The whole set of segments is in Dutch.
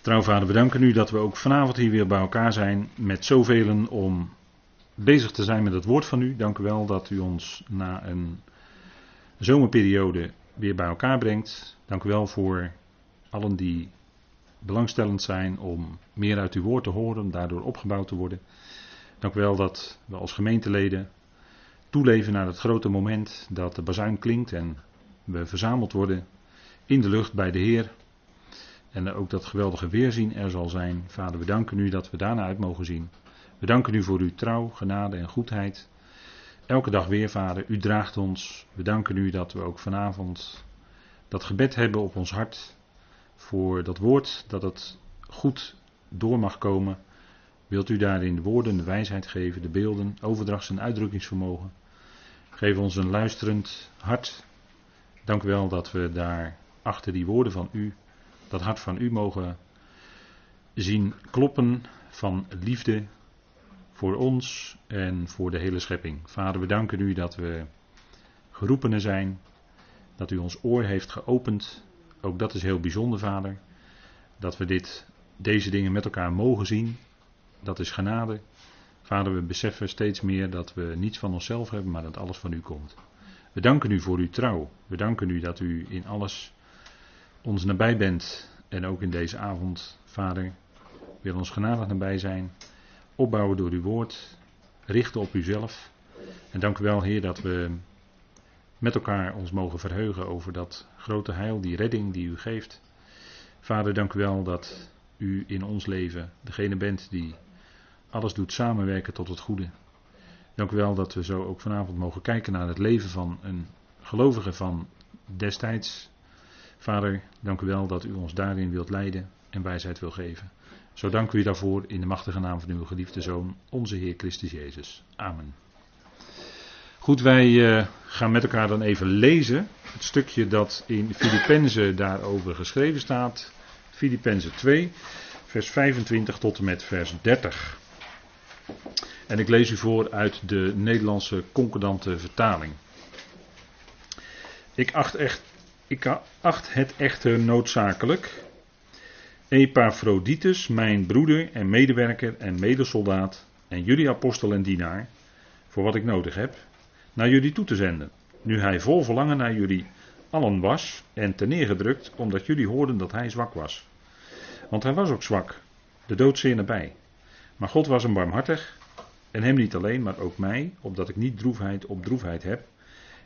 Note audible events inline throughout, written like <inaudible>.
Trouw vader, we danken u dat we ook vanavond hier weer bij elkaar zijn met zoveel om bezig te zijn met het woord van u. Dank u wel dat u ons na een zomerperiode weer bij elkaar brengt. Dank u wel voor allen die belangstellend zijn om meer uit uw woord te horen, om daardoor opgebouwd te worden. Dank u wel dat we als gemeenteleden toeleven naar het grote moment dat de bazuin klinkt en we verzameld worden in de lucht bij de Heer. En ook dat geweldige weerzien er zal zijn. Vader, we danken u dat we daarna uit mogen zien. We danken u voor uw trouw, genade en goedheid. Elke dag weer, Vader, u draagt ons. We danken u dat we ook vanavond dat gebed hebben op ons hart. Voor dat woord, dat het goed door mag komen. Wilt u daarin de woorden, de wijsheid geven, de beelden, overdrachts- en uitdrukkingsvermogen. Geef ons een luisterend hart. Dank u wel dat we daar achter die woorden van u, dat hart van u mogen zien kloppen van liefde voor ons en voor de hele schepping. Vader, we danken u dat we geroepenen zijn, dat u ons oor heeft geopend. Ook dat is heel bijzonder, Vader. Dat we dit, deze dingen met elkaar mogen zien. Dat is genade. Vader, we beseffen steeds meer dat we niets van onszelf hebben, maar dat alles van u komt. We danken u voor uw trouw. We danken u dat u in alles ons nabij bent. En ook in deze avond, Vader, wil ons genadig nabij zijn. Opbouwen door uw woord. Richten op uzelf. En dank u wel, Heer, dat we met elkaar ons mogen verheugen over dat grote heil, die redding die u geeft. Vader, dank u wel dat u in ons leven degene bent die alles doet samenwerken tot het goede. Dank u wel dat we zo ook vanavond mogen kijken naar het leven van een gelovige van destijds. Vader, dank u wel dat u ons daarin wilt leiden en wijsheid wil geven. Zo dank u daarvoor in de machtige naam van uw geliefde Zoon, onze Heer Christus Jezus. Amen. Goed, wij uh, gaan met elkaar dan even lezen. Het stukje dat in Filippenzen daarover geschreven staat. Filippenzen 2, vers 25 tot en met vers 30. En ik lees u voor uit de Nederlandse concordante vertaling. Ik acht, echt, ik acht het echter noodzakelijk. Epaphroditus, mijn broeder en medewerker en medesoldaat, en jullie apostel en dienaar, voor wat ik nodig heb, naar jullie toe te zenden. Nu hij vol verlangen naar jullie allen was en neergedrukt, omdat jullie hoorden dat hij zwak was. Want hij was ook zwak, de dood zeer nabij. Maar God was hem barmhartig en hem niet alleen, maar ook mij, opdat ik niet droefheid op droefheid heb.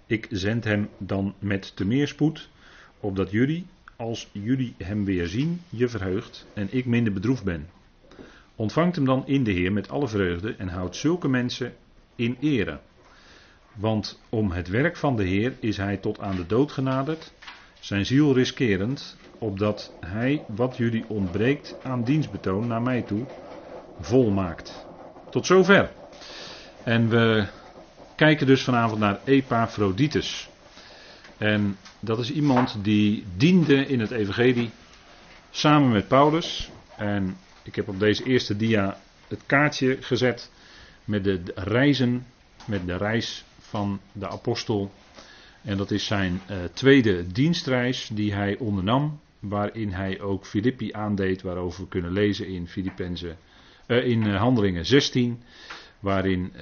Ik zend hem dan met te meer spoed, opdat jullie, als jullie hem weer zien, je verheugt en ik minder bedroefd ben. Ontvangt hem dan in de Heer met alle vreugde en houdt zulke mensen in ere. Want om het werk van de Heer is hij tot aan de dood genaderd, zijn ziel riskerend, opdat hij wat jullie ontbreekt aan dienstbetoon naar mij toe volmaakt. Tot zover. En we kijken dus vanavond naar Epaphroditus. En dat is iemand die diende in het Evangelie samen met Paulus. En ik heb op deze eerste dia het kaartje gezet met de reizen, met de reis van de apostel. En dat is zijn uh, tweede dienstreis die hij ondernam, waarin hij ook Filippi aandeed, waarover we kunnen lezen in uh, in uh, Handelingen 16, waarin uh,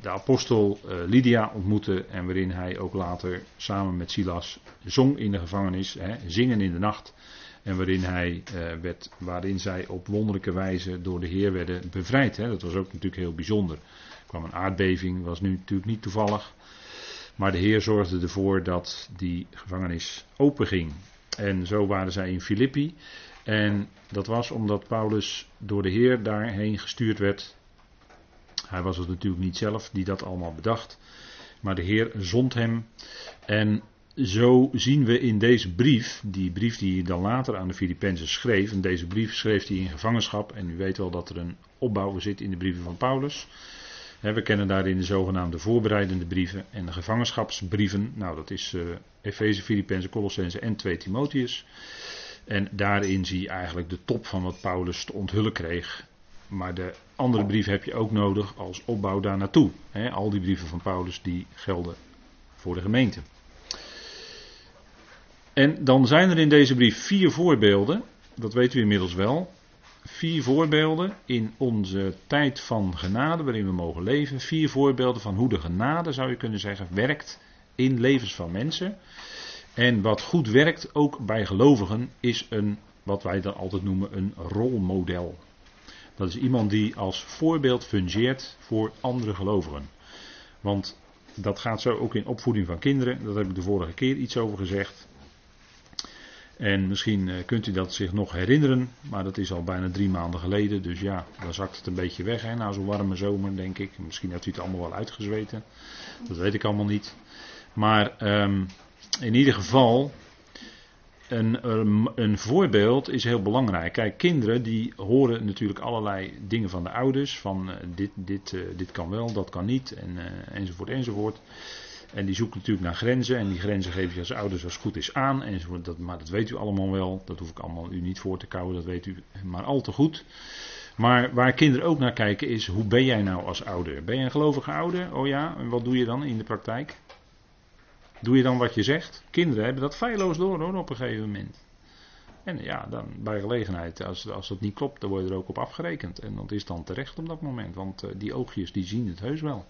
de apostel Lydia ontmoette en waarin hij ook later samen met Silas zong in de gevangenis, hè, zingen in de nacht. En waarin, hij, werd, waarin zij op wonderlijke wijze door de Heer werden bevrijd. Hè. Dat was ook natuurlijk heel bijzonder. Er kwam een aardbeving, was nu natuurlijk niet toevallig. Maar de Heer zorgde ervoor dat die gevangenis open ging. En zo waren zij in Filippi. En dat was omdat Paulus door de Heer daarheen gestuurd werd. Hij was het natuurlijk niet zelf die dat allemaal bedacht. Maar de Heer zond hem. En zo zien we in deze brief, die brief die hij dan later aan de Filippenzen schreef. En deze brief schreef hij in gevangenschap. En u weet wel dat er een opbouw zit in de brieven van Paulus. We kennen daarin de zogenaamde voorbereidende brieven en de gevangenschapsbrieven. Nou, dat is uh, Efeze, Filippenzen, Colossense en 2 Timotheus. En daarin zie je eigenlijk de top van wat Paulus te onthullen kreeg. Maar de andere brief heb je ook nodig als opbouw daar naartoe. al die brieven van Paulus die gelden voor de gemeente. En dan zijn er in deze brief vier voorbeelden dat weet u inmiddels wel, vier voorbeelden in onze tijd van genade waarin we mogen leven. Vier voorbeelden van hoe de genade, zou je kunnen zeggen, werkt in levens van mensen. En wat goed werkt, ook bij gelovigen, is een, wat wij dan altijd noemen, een rolmodel. Dat is iemand die als voorbeeld fungeert voor andere gelovigen. Want dat gaat zo ook in opvoeding van kinderen. Dat heb ik de vorige keer iets over gezegd. En misschien eh, kunt u dat zich nog herinneren, maar dat is al bijna drie maanden geleden. Dus ja, dan zakt het een beetje weg hè, na zo'n warme zomer, denk ik. Misschien heeft u het allemaal wel uitgezweten. Dat weet ik allemaal niet. Maar um, in ieder geval, een, een, voorbeeld is heel belangrijk. Kijk, kinderen die horen natuurlijk allerlei dingen van de ouders. Van uh, dit, dit, uh, dit kan wel, dat kan niet, en, uh, enzovoort, enzovoort. En die zoeken natuurlijk naar grenzen. En die grenzen geef je als ouders als het goed is aan. Enzovoort. Dat, maar dat weet u allemaal wel. Dat hoef ik allemaal u niet voor te kouwen. Dat weet u maar al te goed. Maar waar kinderen ook naar kijken is, hoe ben jij nou als ouder? Ben je een gelovige ouder? Oh ja, en wat doe je dan in de praktijk? Doe je dan wat je zegt? Kinderen hebben dat feilloos door hoor, op een gegeven moment. En ja, dan bij gelegenheid, als, als dat niet klopt, dan word je er ook op afgerekend. En dat is dan terecht op dat moment, want uh, die oogjes die zien het heus wel.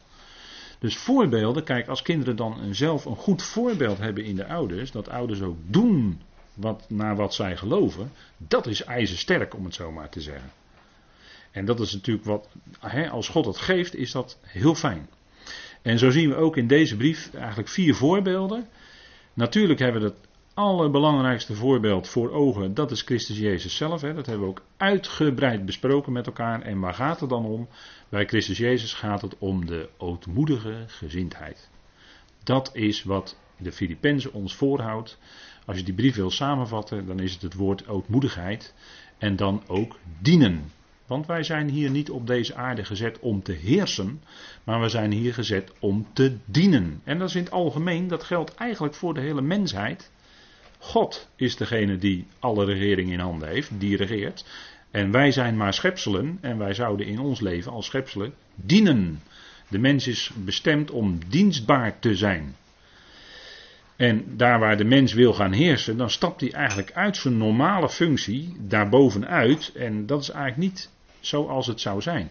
Dus voorbeelden, kijk, als kinderen dan zelf een goed voorbeeld hebben in de ouders, dat ouders ook doen wat, naar wat zij geloven, dat is ijzersterk om het zo maar te zeggen. En dat is natuurlijk wat, als God het geeft, is dat heel fijn. En zo zien we ook in deze brief eigenlijk vier voorbeelden. Natuurlijk hebben we het allerbelangrijkste voorbeeld voor ogen, dat is Christus Jezus zelf. Hè. Dat hebben we ook uitgebreid besproken met elkaar. En waar gaat het dan om? Bij Christus Jezus gaat het om de ootmoedige gezindheid. Dat is wat de Filippenzen ons voorhoudt. Als je die brief wil samenvatten, dan is het het woord ootmoedigheid. En dan ook dienen. Want wij zijn hier niet op deze aarde gezet om te heersen, maar we zijn hier gezet om te dienen. En dat is in het algemeen, dat geldt eigenlijk voor de hele mensheid. God is degene die alle regering in handen heeft, die regeert. En wij zijn maar schepselen en wij zouden in ons leven als schepselen dienen. De mens is bestemd om dienstbaar te zijn. En daar waar de mens wil gaan heersen, dan stapt hij eigenlijk uit zijn normale functie daarbovenuit. En dat is eigenlijk niet zoals het zou zijn.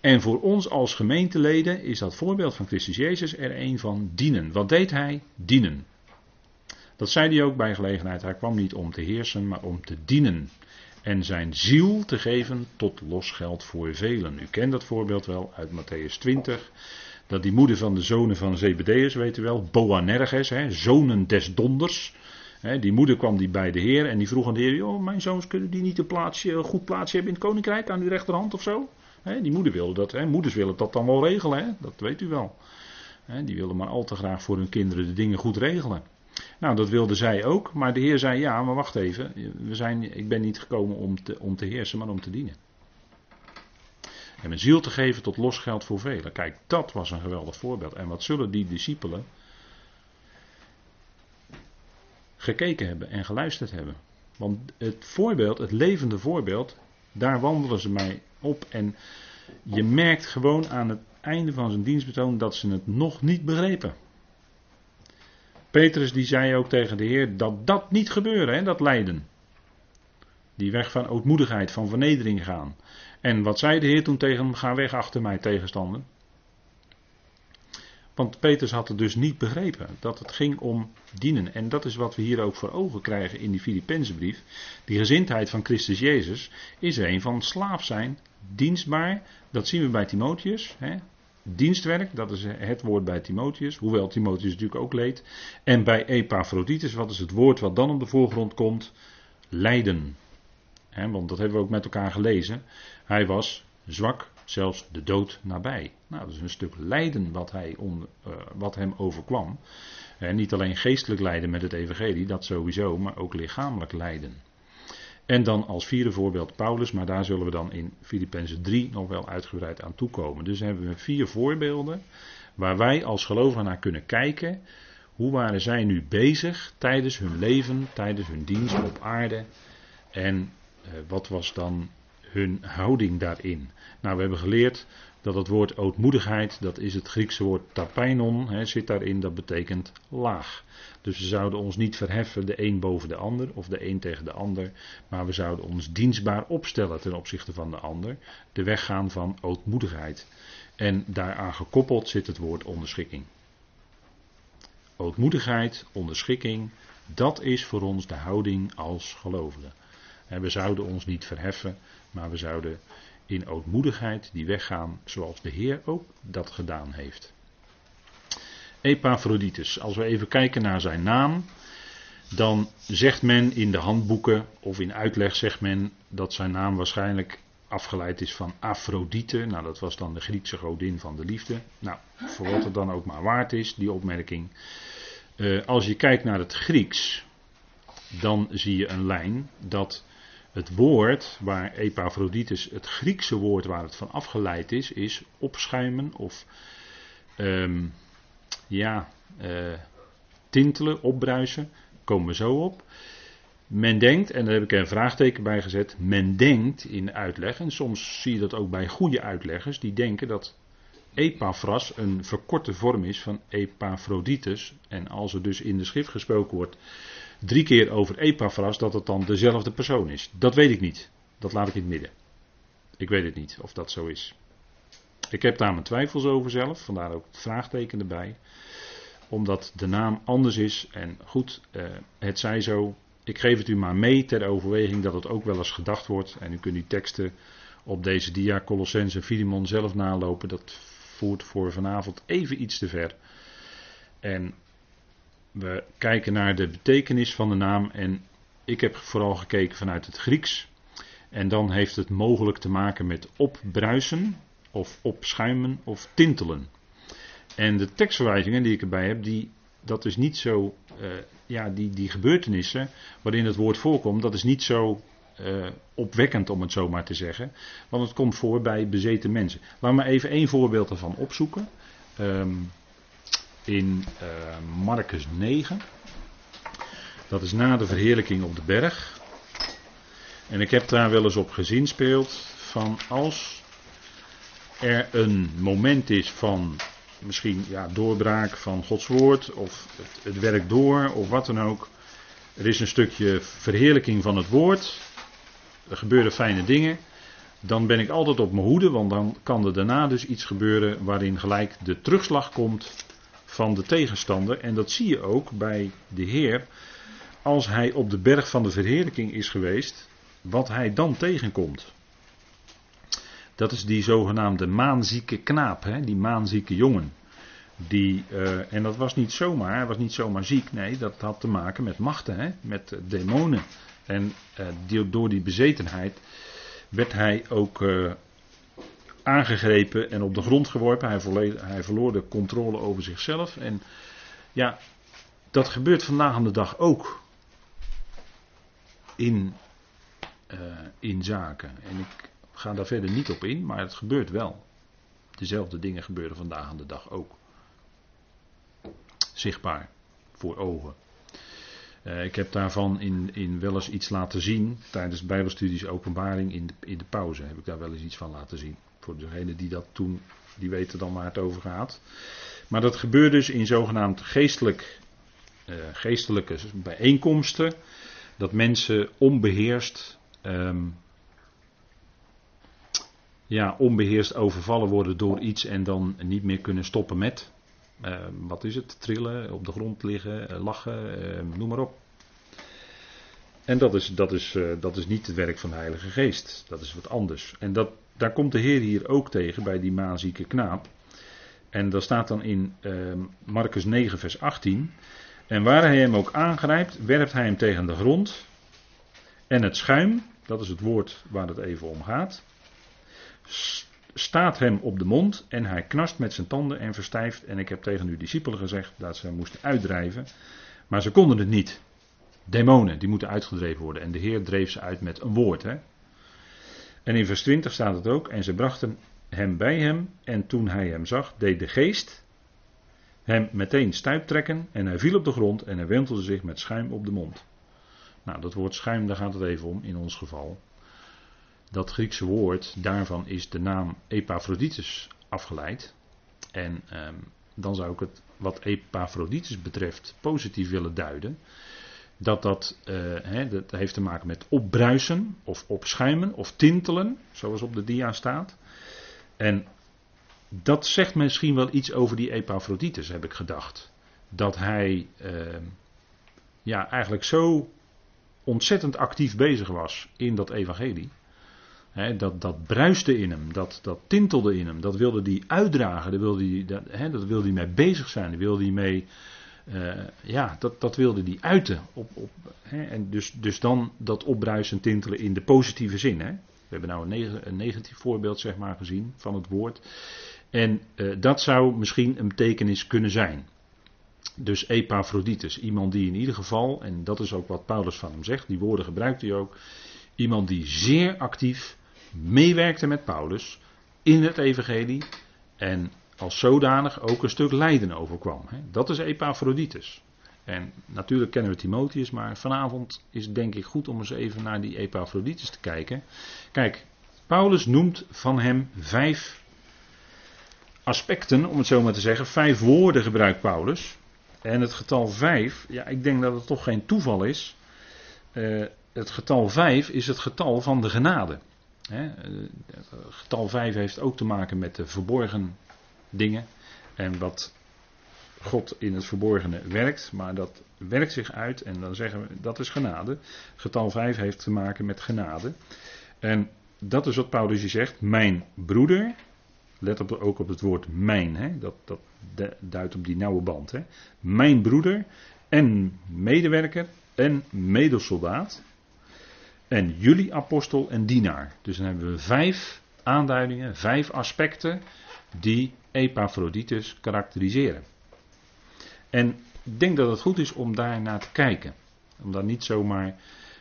En voor ons als gemeenteleden is dat voorbeeld van Christus Jezus er een van dienen. Wat deed hij? Dienen. Dat zei hij ook bij gelegenheid. Hij kwam niet om te heersen, maar om te dienen. En zijn ziel te geven tot losgeld voor velen. U kent dat voorbeeld wel uit Matthäus 20. Dat die moeder van de zonen van Zebedeus, weet u wel, Boanerges, hè, zonen des donders die moeder kwam die bij de Heer en die vroeg aan de Heer: oh, Mijn zoons kunnen die niet een, plaatsje, een goed plaatsje hebben in het koninkrijk aan uw rechterhand of zo? die moeder wilde dat. Moeders willen dat dan wel regelen, dat weet u wel. die willen maar al te graag voor hun kinderen de dingen goed regelen. Nou, dat wilde zij ook, maar de Heer zei: Ja, maar wacht even. We zijn, ik ben niet gekomen om te, om te heersen, maar om te dienen. En mijn ziel te geven tot losgeld voor velen. Kijk, dat was een geweldig voorbeeld. En wat zullen die discipelen gekeken hebben en geluisterd hebben. Want het voorbeeld, het levende voorbeeld, daar wandelen ze mij op. En je merkt gewoon aan het einde van zijn dienstbetoon dat ze het nog niet begrepen. Petrus die zei ook tegen de Heer dat dat niet gebeurde, hè, dat lijden. Die weg van ootmoedigheid, van vernedering gaan. En wat zei de Heer toen tegen hem? Ga weg achter mij tegenstander. Want Petrus had het dus niet begrepen dat het ging om dienen. En dat is wat we hier ook voor ogen krijgen in die Filippenzenbrief. Die gezindheid van Christus Jezus is er een van slaaf zijn, dienstbaar. Dat zien we bij Timotheus. Hè? Dienstwerk, dat is het woord bij Timotheus. Hoewel Timotheus natuurlijk ook leed. En bij Epaphroditus, wat is het woord wat dan op de voorgrond komt? Lijden. Hè, want dat hebben we ook met elkaar gelezen. Hij was zwak, zelfs de dood nabij. Nou, dat is een stuk lijden wat, hij uh, wat hem overkwam. En niet alleen geestelijk lijden met het evangelie, dat sowieso, maar ook lichamelijk lijden. En dan als vierde voorbeeld Paulus, maar daar zullen we dan in Filippenzen 3 nog wel uitgebreid aan toekomen. Dus hebben we vier voorbeelden waar wij als gelovigen naar kunnen kijken. Hoe waren zij nu bezig tijdens hun leven, tijdens hun dienst op aarde? En uh, wat was dan hun houding daarin? Nou, we hebben geleerd dat het woord ootmoedigheid, dat is het Griekse woord tapeinon, hè, zit daarin, dat betekent laag. Dus we zouden ons niet verheffen de een boven de ander of de een tegen de ander, maar we zouden ons dienstbaar opstellen ten opzichte van de ander, de weg gaan van ootmoedigheid. En daaraan gekoppeld zit het woord onderschikking. Ootmoedigheid, onderschikking, dat is voor ons de houding als gelovigen. En we zouden ons niet verheffen, maar we zouden in ootmoedigheid die weggaan zoals de Heer ook dat gedaan heeft. Epaphroditus, als we even kijken naar zijn naam, dan zegt men in de handboeken of in uitleg zegt men dat zijn naam waarschijnlijk afgeleid is van Afrodite. Nou, dat was dan de Griekse godin van de liefde. Nou, voor wat het dan ook maar waard is, die opmerking. Uh, als je kijkt naar het Grieks, dan zie je een lijn dat het woord waar Epaphroditus, het Griekse woord waar het van afgeleid is, is opschuimen of um, ja, uh, tintelen, opbruisen. Komen we zo op. Men denkt, en daar heb ik een vraagteken bij gezet, men denkt in uitleg, en soms zie je dat ook bij goede uitleggers, die denken dat Epaphras een verkorte vorm is van Epaphroditus. En als er dus in de schrift gesproken wordt drie keer over Epaphras, dat het dan dezelfde persoon is. Dat weet ik niet. Dat laat ik in het midden. Ik weet het niet of dat zo is. Ik heb daar mijn twijfels over zelf, vandaar ook het vraagteken erbij. Omdat de naam anders is en goed, eh, het zij zo. Ik geef het u maar mee ter overweging dat het ook wel eens gedacht wordt. En u kunt die teksten op deze dia, Colossens en Filimon zelf nalopen. Dat voert voor vanavond even iets te ver. En we kijken naar de betekenis van de naam en ik heb vooral gekeken vanuit het Grieks. En dan heeft het mogelijk te maken met opbruisen of opschuimen of tintelen. En de tekstverwijzingen die ik erbij heb, die, dat is niet zo, uh, ja, die, die gebeurtenissen waarin het woord voorkomt, dat is niet zo uh, opwekkend om het zo maar te zeggen. Want het komt voor bij bezeten mensen. Laten we even één voorbeeld ervan opzoeken. Um, in uh, Marcus 9. Dat is na de verheerlijking op de berg. En ik heb daar wel eens op gezien speelt van als er een moment is van misschien ja, doorbraak van Gods woord of het, het werk door of wat dan ook. Er is een stukje verheerlijking van het woord. Er gebeuren fijne dingen. Dan ben ik altijd op mijn hoede, want dan kan er daarna dus iets gebeuren waarin gelijk de terugslag komt van de tegenstander. En dat zie je ook bij de Heer. Als hij op de berg van de verheerlijking is geweest, wat hij dan tegenkomt. Dat is die zogenaamde maanzieke knaap, hè? die maanzieke jongen. Die, uh, en dat was niet zomaar, hij was niet zomaar ziek, nee, dat had te maken met machten, hè? met demonen. En uh, die, door die bezetenheid werd hij ook uh, aangegrepen en op de grond geworpen. Hij, hij verloor de controle over zichzelf. En ja, dat gebeurt vandaag aan de dag ook. In, uh, in zaken. En ik ga daar verder niet op in, maar het gebeurt wel. Dezelfde dingen gebeuren vandaag aan de dag ook. Zichtbaar voor ogen. Uh, ik heb daarvan in, in wel eens iets laten zien. Tijdens Bijbelstudies openbaring in in de pauze heb ik daar wel eens iets van laten zien. Voor degenen die dat toen, die weten dan waar het over gaat. Maar dat gebeurt dus in zogenaamd geestelijk, uh, geestelijke bijeenkomsten. Dat mensen onbeheerst, um, ja, onbeheerst overvallen worden door iets en dan niet meer kunnen stoppen met. Uh, wat is het? Trillen, op de grond liggen, uh, lachen, uh, noem maar op. En dat is, dat, is, dat is niet het werk van de Heilige Geest. Dat is wat anders. En dat, daar komt de Heer hier ook tegen bij die maanzieke knaap. En dat staat dan in Marcus 9, vers 18. En waar hij hem ook aangrijpt, werpt hij hem tegen de grond. En het schuim, dat is het woord waar het even om gaat, staat hem op de mond en hij knast met zijn tanden en verstijft. En ik heb tegen uw discipelen gezegd dat ze hem moesten uitdrijven, maar ze konden het niet. Demonen, die moeten uitgedreven worden. En de Heer dreef ze uit met een woord. Hè? En in vers 20 staat het ook. En ze brachten hem bij hem. En toen hij hem zag, deed de geest hem meteen stuip trekken. En hij viel op de grond en hij wentelde zich met schuim op de mond. Nou, dat woord schuim, daar gaat het even om in ons geval. Dat Griekse woord, daarvan is de naam Epaphroditus afgeleid. En ehm, dan zou ik het wat Epaphroditus betreft positief willen duiden. Dat dat, uh, dat heeft te maken met opbruisen of opschuimen of tintelen, zoals op de dia staat. En dat zegt misschien wel iets over die Epaphroditus, heb ik gedacht. Dat hij uh, ja, eigenlijk zo ontzettend actief bezig was in dat evangelie. dat, dat bruiste in hem, dat, dat tintelde in hem, dat wilde hij uitdragen, daar wilde hij, dat, dat wilde hij mee bezig zijn, daar wilde hij mee, uh, ja, dat, dat wilde hij uiten. Op, op, en dus, dus dan dat opbruisen tintelen in de positieve zin. We hebben nou een, een, negatief voorbeeld zeg maar gezien van het woord. En uh, dat zou misschien een betekenis kunnen zijn. Dus Epaphroditus, iemand die in ieder geval, en dat is ook wat Paulus van hem zegt, die woorden gebruikt hij ook, iemand die zeer actief meewerkte met Paulus in het evangelie en als zodanig ook een stuk lijden overkwam. Dat is Epaphroditus. En natuurlijk kennen we Timotheus, maar vanavond is het denk ik goed om eens even naar die Epaphroditus te kijken. Kijk, Paulus noemt van hem vijf aspecten, om het zo maar te zeggen, vijf woorden gebruikt Paulus. En het getal 5, ja, ik denk dat het toch geen toeval is. Uh, het getal 5 is het getal van de genade. Hè? Uh, getal 5 heeft ook te maken met de verborgen dingen. En wat God in het verborgene werkt, maar dat werkt zich uit en dan zeggen we dat is genade. Getal 5 heeft te maken met genade. En dat is wat Paulus hier zegt. Mijn broeder, let op, ook op het woord mijn, hè? Dat, dat duidt op die nauwe band. Hè? Mijn broeder en medewerker en medesoldaat en jullie apostel en dienaar. Dus dan hebben we vijf aanduidingen, vijf aspecten die Epaphroditus karakteriseren. En ik denk dat het goed is om daar naar te kijken. Om daar niet zomaar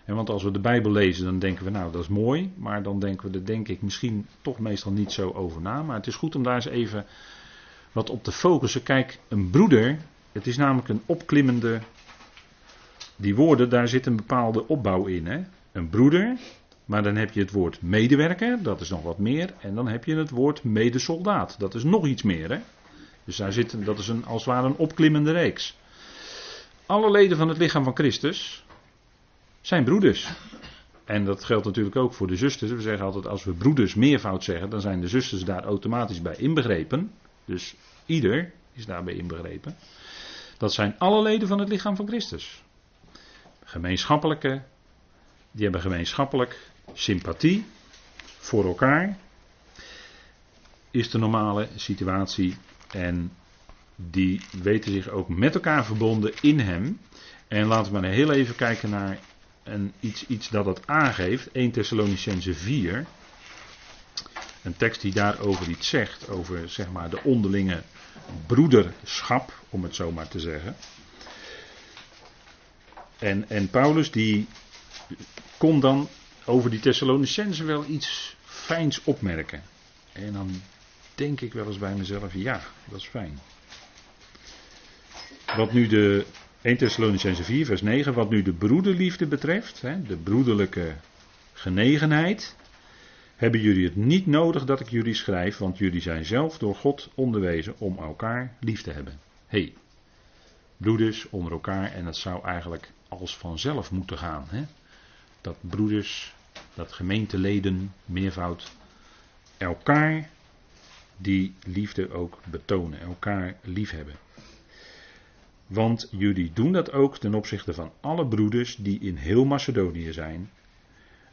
want als we de Bijbel lezen, dan denken we, nou dat is mooi, maar dan denken we er denk ik misschien toch meestal niet zo over na. Maar het is goed om daar eens even wat op te focussen. Kijk, een broeder, het is namelijk een opklimmende, die woorden, daar zit een bepaalde opbouw in. Hè? Een broeder, maar dan heb je het woord medewerker, dat is nog wat meer. En dan heb je het woord medesoldaat, dat is nog iets meer. Hè? Dus daar zit, dat is een, als het ware een opklimmende reeks. Alle leden van het lichaam van Christus, zijn broeders. En dat geldt natuurlijk ook voor de zusters. We zeggen altijd als we broeders meervoud zeggen, dan zijn de zusters daar automatisch bij inbegrepen. Dus ieder is daarbij inbegrepen. Dat zijn alle leden van het lichaam van Christus. Gemeenschappelijke, die hebben gemeenschappelijk sympathie voor elkaar. Is de normale situatie. En die weten zich ook met elkaar verbonden in hem. En laten we maar heel even kijken naar en iets, iets dat het aangeeft, 1 Thessalonicense 4, een tekst die daarover iets zegt, over zeg maar de onderlinge broederschap, om het zo maar te zeggen. En, en Paulus die kon dan over die Thessalonicense wel iets fijns opmerken. En dan denk ik wel eens bij mezelf, ja, dat is fijn. Wat nu de 1 Thessalonicense 4, vers 9. Wat nu de broederliefde betreft, hè, de broederlijke genegenheid, hebben jullie het niet nodig dat ik jullie schrijf, want jullie zijn zelf door God onderwezen om elkaar lief te hebben. hey, broeders onder elkaar en dat zou eigenlijk als vanzelf moeten gaan. Hè? Dat broeders, dat gemeenteleden, meervoud, elkaar die liefde ook betonen, elkaar lief hebben. Want jullie doen dat ook ten opzichte van alle broeders die in heel Macedonië zijn.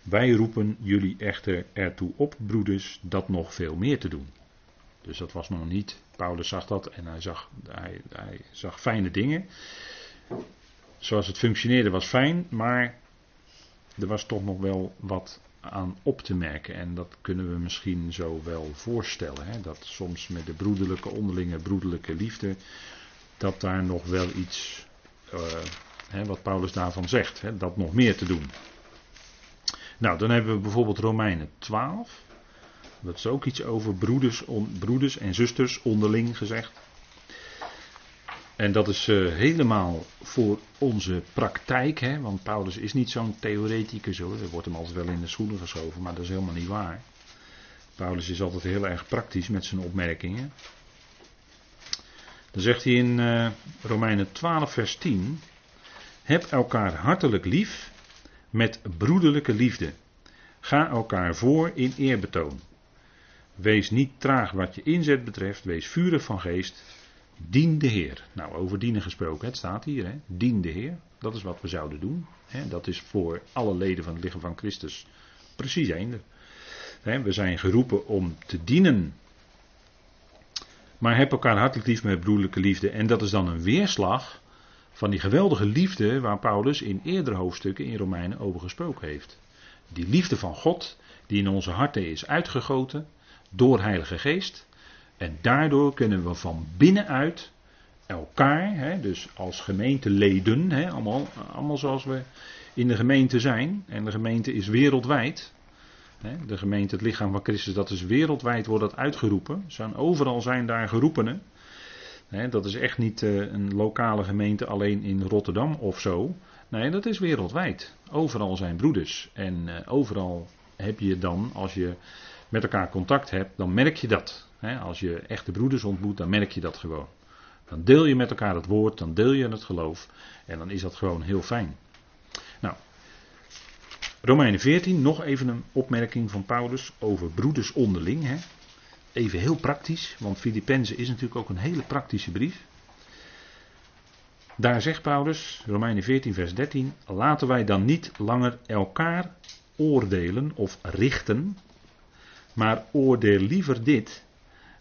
Wij roepen jullie echter ertoe op, broeders, dat nog veel meer te doen. Dus dat was nog niet. Paulus zag dat en hij zag, hij, hij zag fijne dingen. Zoals het functioneerde was fijn, maar er was toch nog wel wat aan op te merken. En dat kunnen we misschien zo wel voorstellen. Hè? Dat soms met de broederlijke onderlinge broederlijke liefde dat daar nog wel iets, uh, hè, wat Paulus daarvan zegt, hè, dat nog meer te doen. Nou, dan hebben we bijvoorbeeld Romeinen 12. Dat is ook iets over broeders, broeders en zusters onderling gezegd. En dat is uh, helemaal voor onze praktijk, hè, want Paulus is niet zo'n theoreticus hoor. Er wordt hem altijd wel in de schoenen geschoven, maar dat is helemaal niet waar. Paulus is altijd heel erg praktisch met zijn opmerkingen. Dan zegt hij in uh, Romeinen 12, vers 10: Heb elkaar hartelijk lief met broederlijke liefde. Ga elkaar voor in eerbetoon. Wees niet traag wat je inzet betreft, wees vurig van geest. Dien de Heer. Nou, over dienen gesproken, het staat hier. Hè? Dien de Heer. Dat is wat we zouden doen. Hè? Dat is voor alle leden van het lichaam van Christus precies eender. We zijn geroepen om te dienen. Maar heb elkaar hartelijk lief met broederlijke liefde. En dat is dan een weerslag van die geweldige liefde waar Paulus in eerdere hoofdstukken in Romeinen over gesproken heeft. Die liefde van God die in onze harten is uitgegoten door Heilige Geest. En daardoor kunnen we van binnenuit elkaar, hè, dus als gemeenteleden, hè, allemaal, allemaal zoals we in de gemeente zijn. En de gemeente is wereldwijd. Hè, de gemeente, het lichaam van Christus, dat is wereldwijd, wordt dat uitgeroepen. Zijn, overal zijn daar geroepenen. Dat is echt niet uh, een lokale gemeente alleen in Rotterdam of zo. Nee, dat is wereldwijd. Overal zijn broeders. En uh, overal heb je dan, als je met elkaar contact hebt, dan merk je dat. als je echte broeders ontmoet, dan merk je dat gewoon. Dan deel je met elkaar het woord, dan deel je het geloof. En dan is dat gewoon heel fijn. Nou, Romeinen 14, nog even een opmerking van Paulus over broeders onderling. Hè. Even heel praktisch, want Filippenzen is natuurlijk ook een hele praktische brief. Daar zegt Paulus, Romeinen 14, vers 13: Laten wij dan niet langer elkaar oordelen of richten, maar oordeel liever dit: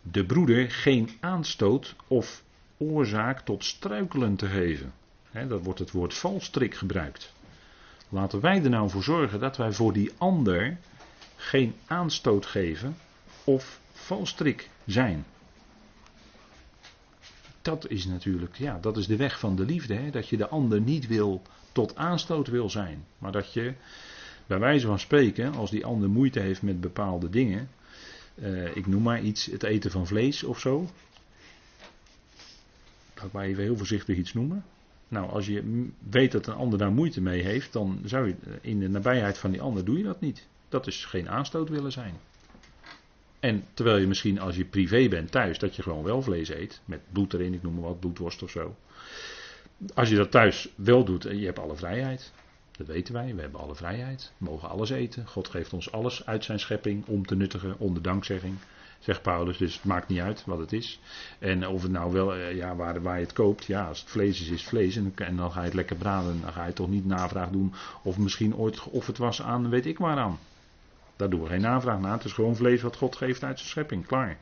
de broeder geen aanstoot of oorzaak tot struikelen te geven. He, dat wordt het woord valstrik gebruikt. Laten wij er nou voor zorgen dat wij voor die ander geen aanstoot geven of valstrik zijn. Dat is natuurlijk, ja, dat is de weg van de liefde. Hè? Dat je de ander niet wil tot aanstoot wil zijn. Maar dat je, bij wijze van spreken, als die ander moeite heeft met bepaalde dingen. Uh, ik noem maar iets, het eten van vlees of zo. Laat ik maar even heel voorzichtig iets noemen. Nou, als je weet dat een ander daar moeite mee heeft, dan zou je in de nabijheid van die ander doe je dat niet. Dat is geen aanstoot willen zijn. En terwijl je misschien als je privé bent thuis, dat je gewoon wel vlees eet, met bloed erin, ik noem maar wat, bloedworst of zo. Als je dat thuis wel doet, je hebt alle vrijheid. Dat weten wij, we hebben alle vrijheid. We mogen alles eten. God geeft ons alles uit zijn schepping om te nuttigen onder dankzegging zegt Paulus. Dus het maakt niet uit wat het is. En of het nou wel, eh, ja, waar, waar je het koopt, ja, als het vlees is, is vlees. En, dan ga je het lekker braden. Dan ga je toch niet navraag doen of misschien ooit of het was aan, weet ik waaraan. Daar doen we geen navraag naar. Het is gewoon vlees wat God geeft uit zijn schepping. Klaar.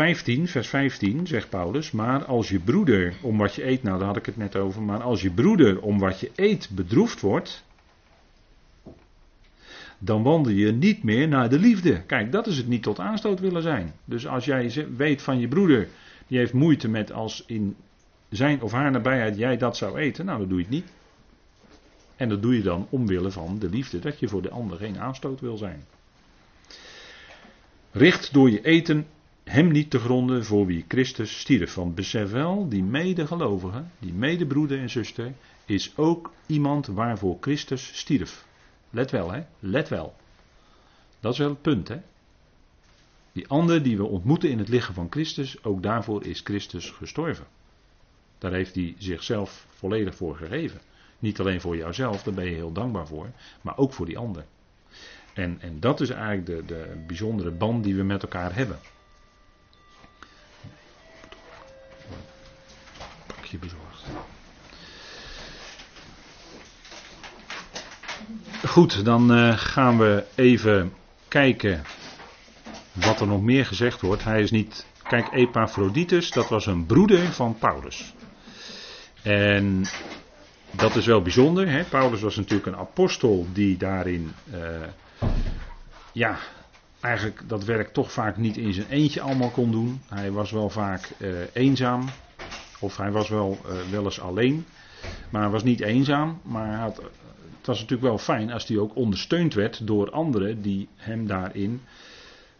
15, vers 15 zegt Paulus, maar als je broeder om wat je eet, nou daar had ik het net over, maar als je broeder om wat je eet bedroefd wordt, dan wandel je niet meer naar de liefde. Kijk, dat is het niet tot aanstoot willen zijn. Dus als jij weet van je broeder, die heeft moeite met als in zijn of haar nabijheid jij dat zou eten, nou dan doe je het niet. En dat doe je dan omwille van de liefde, dat je voor de ander geen aanstoot wil zijn. Richt door je eten hem niet te gronden voor wie Christus stierf. Want besef wel, die medegelovige, die medebroeder en zuster, is ook iemand waarvoor Christus stierf. Let wel, hè? Let wel. Dat is wel het punt, hè? Die ander die we ontmoeten in het lichaam van Christus, ook daarvoor is Christus gestorven. Daar heeft hij zichzelf volledig voor gegeven. Niet alleen voor jouzelf, daar ben je heel dankbaar voor, maar ook voor die ander. En, en dat is eigenlijk de, de bijzondere band die we met elkaar hebben. Bezorgd. Goed, dan uh, gaan we even kijken wat er nog meer gezegd wordt. Hij is niet. Kijk, Epaphroditus, dat was een broeder van Paulus. En dat is wel bijzonder. Hè? Paulus was natuurlijk een apostel die daarin. Uh, ja, eigenlijk dat werk toch vaak niet in zijn eentje allemaal kon doen. Hij was wel vaak uh, eenzaam. Of hij was wel, wel eens alleen. Maar was niet eenzaam. Maar had het was natuurlijk wel fijn als hij ook ondersteund werd door anderen die hem daarin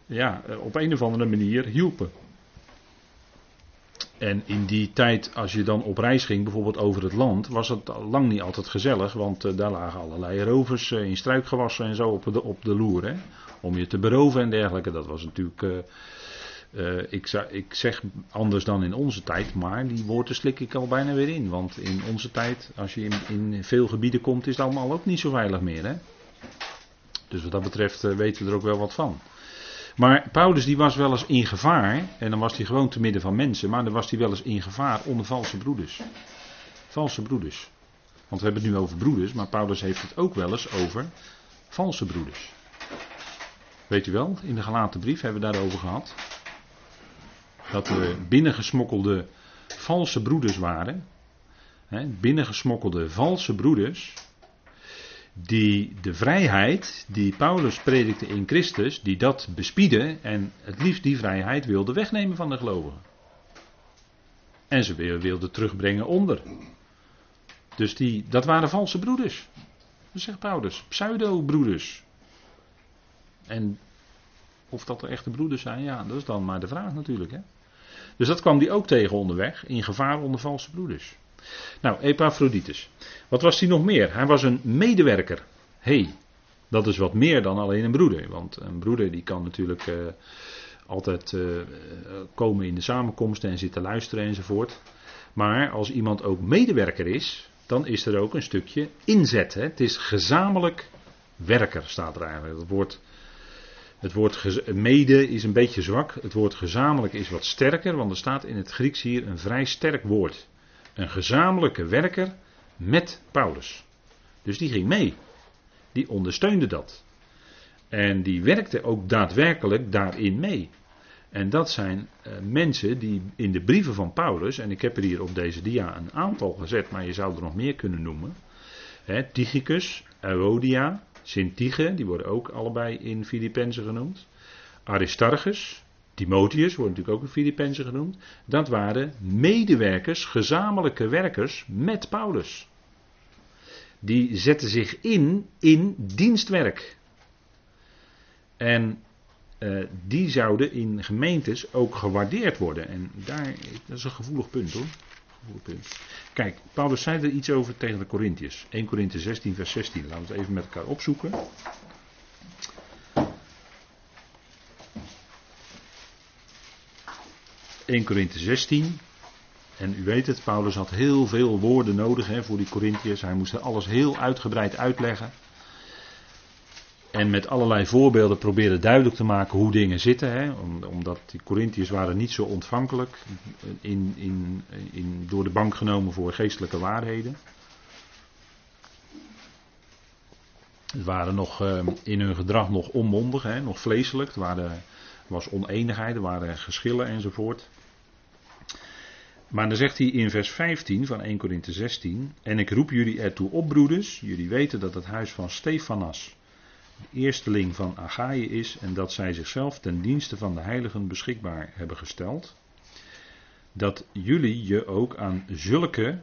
ja, op een of andere manier hielpen. En in die tijd, als je dan op reis ging, bijvoorbeeld over het land, was het lang niet altijd gezellig. Want uh, daar lagen allerlei rovers uh, in struikgewassen en zo op de, op de loer. Hè, om je te beroven en dergelijke. Dat was natuurlijk. Ik, ik, zeg anders dan in onze tijd, maar die woorden slik ik al bijna weer in. Want in onze tijd, als je in, in veel gebieden komt, is het allemaal ook niet zo veilig meer. Hè? Dus wat dat betreft weten we er ook wel wat van. Maar Paulus die was wel eens in gevaar, en dan was hij gewoon te midden van mensen, maar dan was hij wel eens in gevaar onder valse broeders. Valse broeders. Want we hebben het nu over broeders, maar Paulus heeft het ook wel eens over valse broeders. Weet u wel, in de gelaten brief hebben we daarover gehad. Dat er binnengesmokkelde valse broeders waren. Hè, binnengesmokkelde valse broeders die de vrijheid die Paulus predikte in Christus, die dat bespieden en het liefst die vrijheid wilde wegnemen van de gelovigen. En ze wilden terugbrengen onder. Dus die, dat waren valse broeders. Dat zegt Paulus. Pseudo-broeders. En of dat er echte broeders zijn, ja, dat is dan maar de vraag natuurlijk. Hè? Dus dat kwam die ook tegen onderweg, in gevaar onder valse broeders. Nou, Epaphroditus. Wat was hij nog meer? Hij was een medewerker. hey, dat is wat meer dan alleen een broeder. Want een broeder die kan natuurlijk uh, altijd uh, komen in de samenkomsten en zitten luisteren enzovoort. Maar als iemand ook medewerker is, dan is er ook een stukje inzet. Hè? Het is gezamenlijk werker, staat er eigenlijk. Het woord, het woord mede is een beetje zwak. Het woord gezamenlijk is wat sterker, want er staat in het Grieks hier een vrij sterk woord. Een gezamenlijke werker met Paulus. Dus die ging mee. Die ondersteunde dat. En die werkte ook daadwerkelijk daarin mee. En dat zijn uh, mensen die in de brieven van Paulus, en ik heb er hier op deze dia een aantal gezet, maar je zou er nog meer kunnen noemen. Hè, Tychicus, Euodia, Sint-Tige, die worden ook allebei in Filippenzen genoemd. Aristarchus, Timotheus wordt natuurlijk ook een Filippenzen genoemd. Dat waren medewerkers, gezamenlijke werkers met Paulus. Die zetten zich in in dienstwerk. En uh, die zouden in gemeentes ook gewaardeerd worden. En daar, dat is een gevoelig punt hoor. Kijk, Paulus zei er iets over tegen de Corinthiërs. 1 Korinthe 16 vers 16. Laten we het even met elkaar opzoeken. 1 Korinthe 16. En u weet het, Paulus had heel veel woorden nodig hè, voor die Corinthiërs. Hij moest alles heel uitgebreid uitleggen. En met allerlei voorbeelden proberen duidelijk te maken hoe dingen zitten. Hè, omdat die Corinthiërs waren niet zo ontvankelijk in, in, in, door de bank genomen voor geestelijke waarheden. Ze waren nog eh, in hun gedrag nog onmondig, hè, nog vleeselijk. Er was oneenigheid, er waren geschillen enzovoort. Maar dan zegt hij in vers 15 van 1 Korinthe 16: En ik roep jullie ertoe op, broeders. Jullie weten dat het huis van Stefanas eersteling van Achaïe is. En dat zij zichzelf ten dienste van de heiligen beschikbaar hebben gesteld. Dat jullie je ook aan zulke,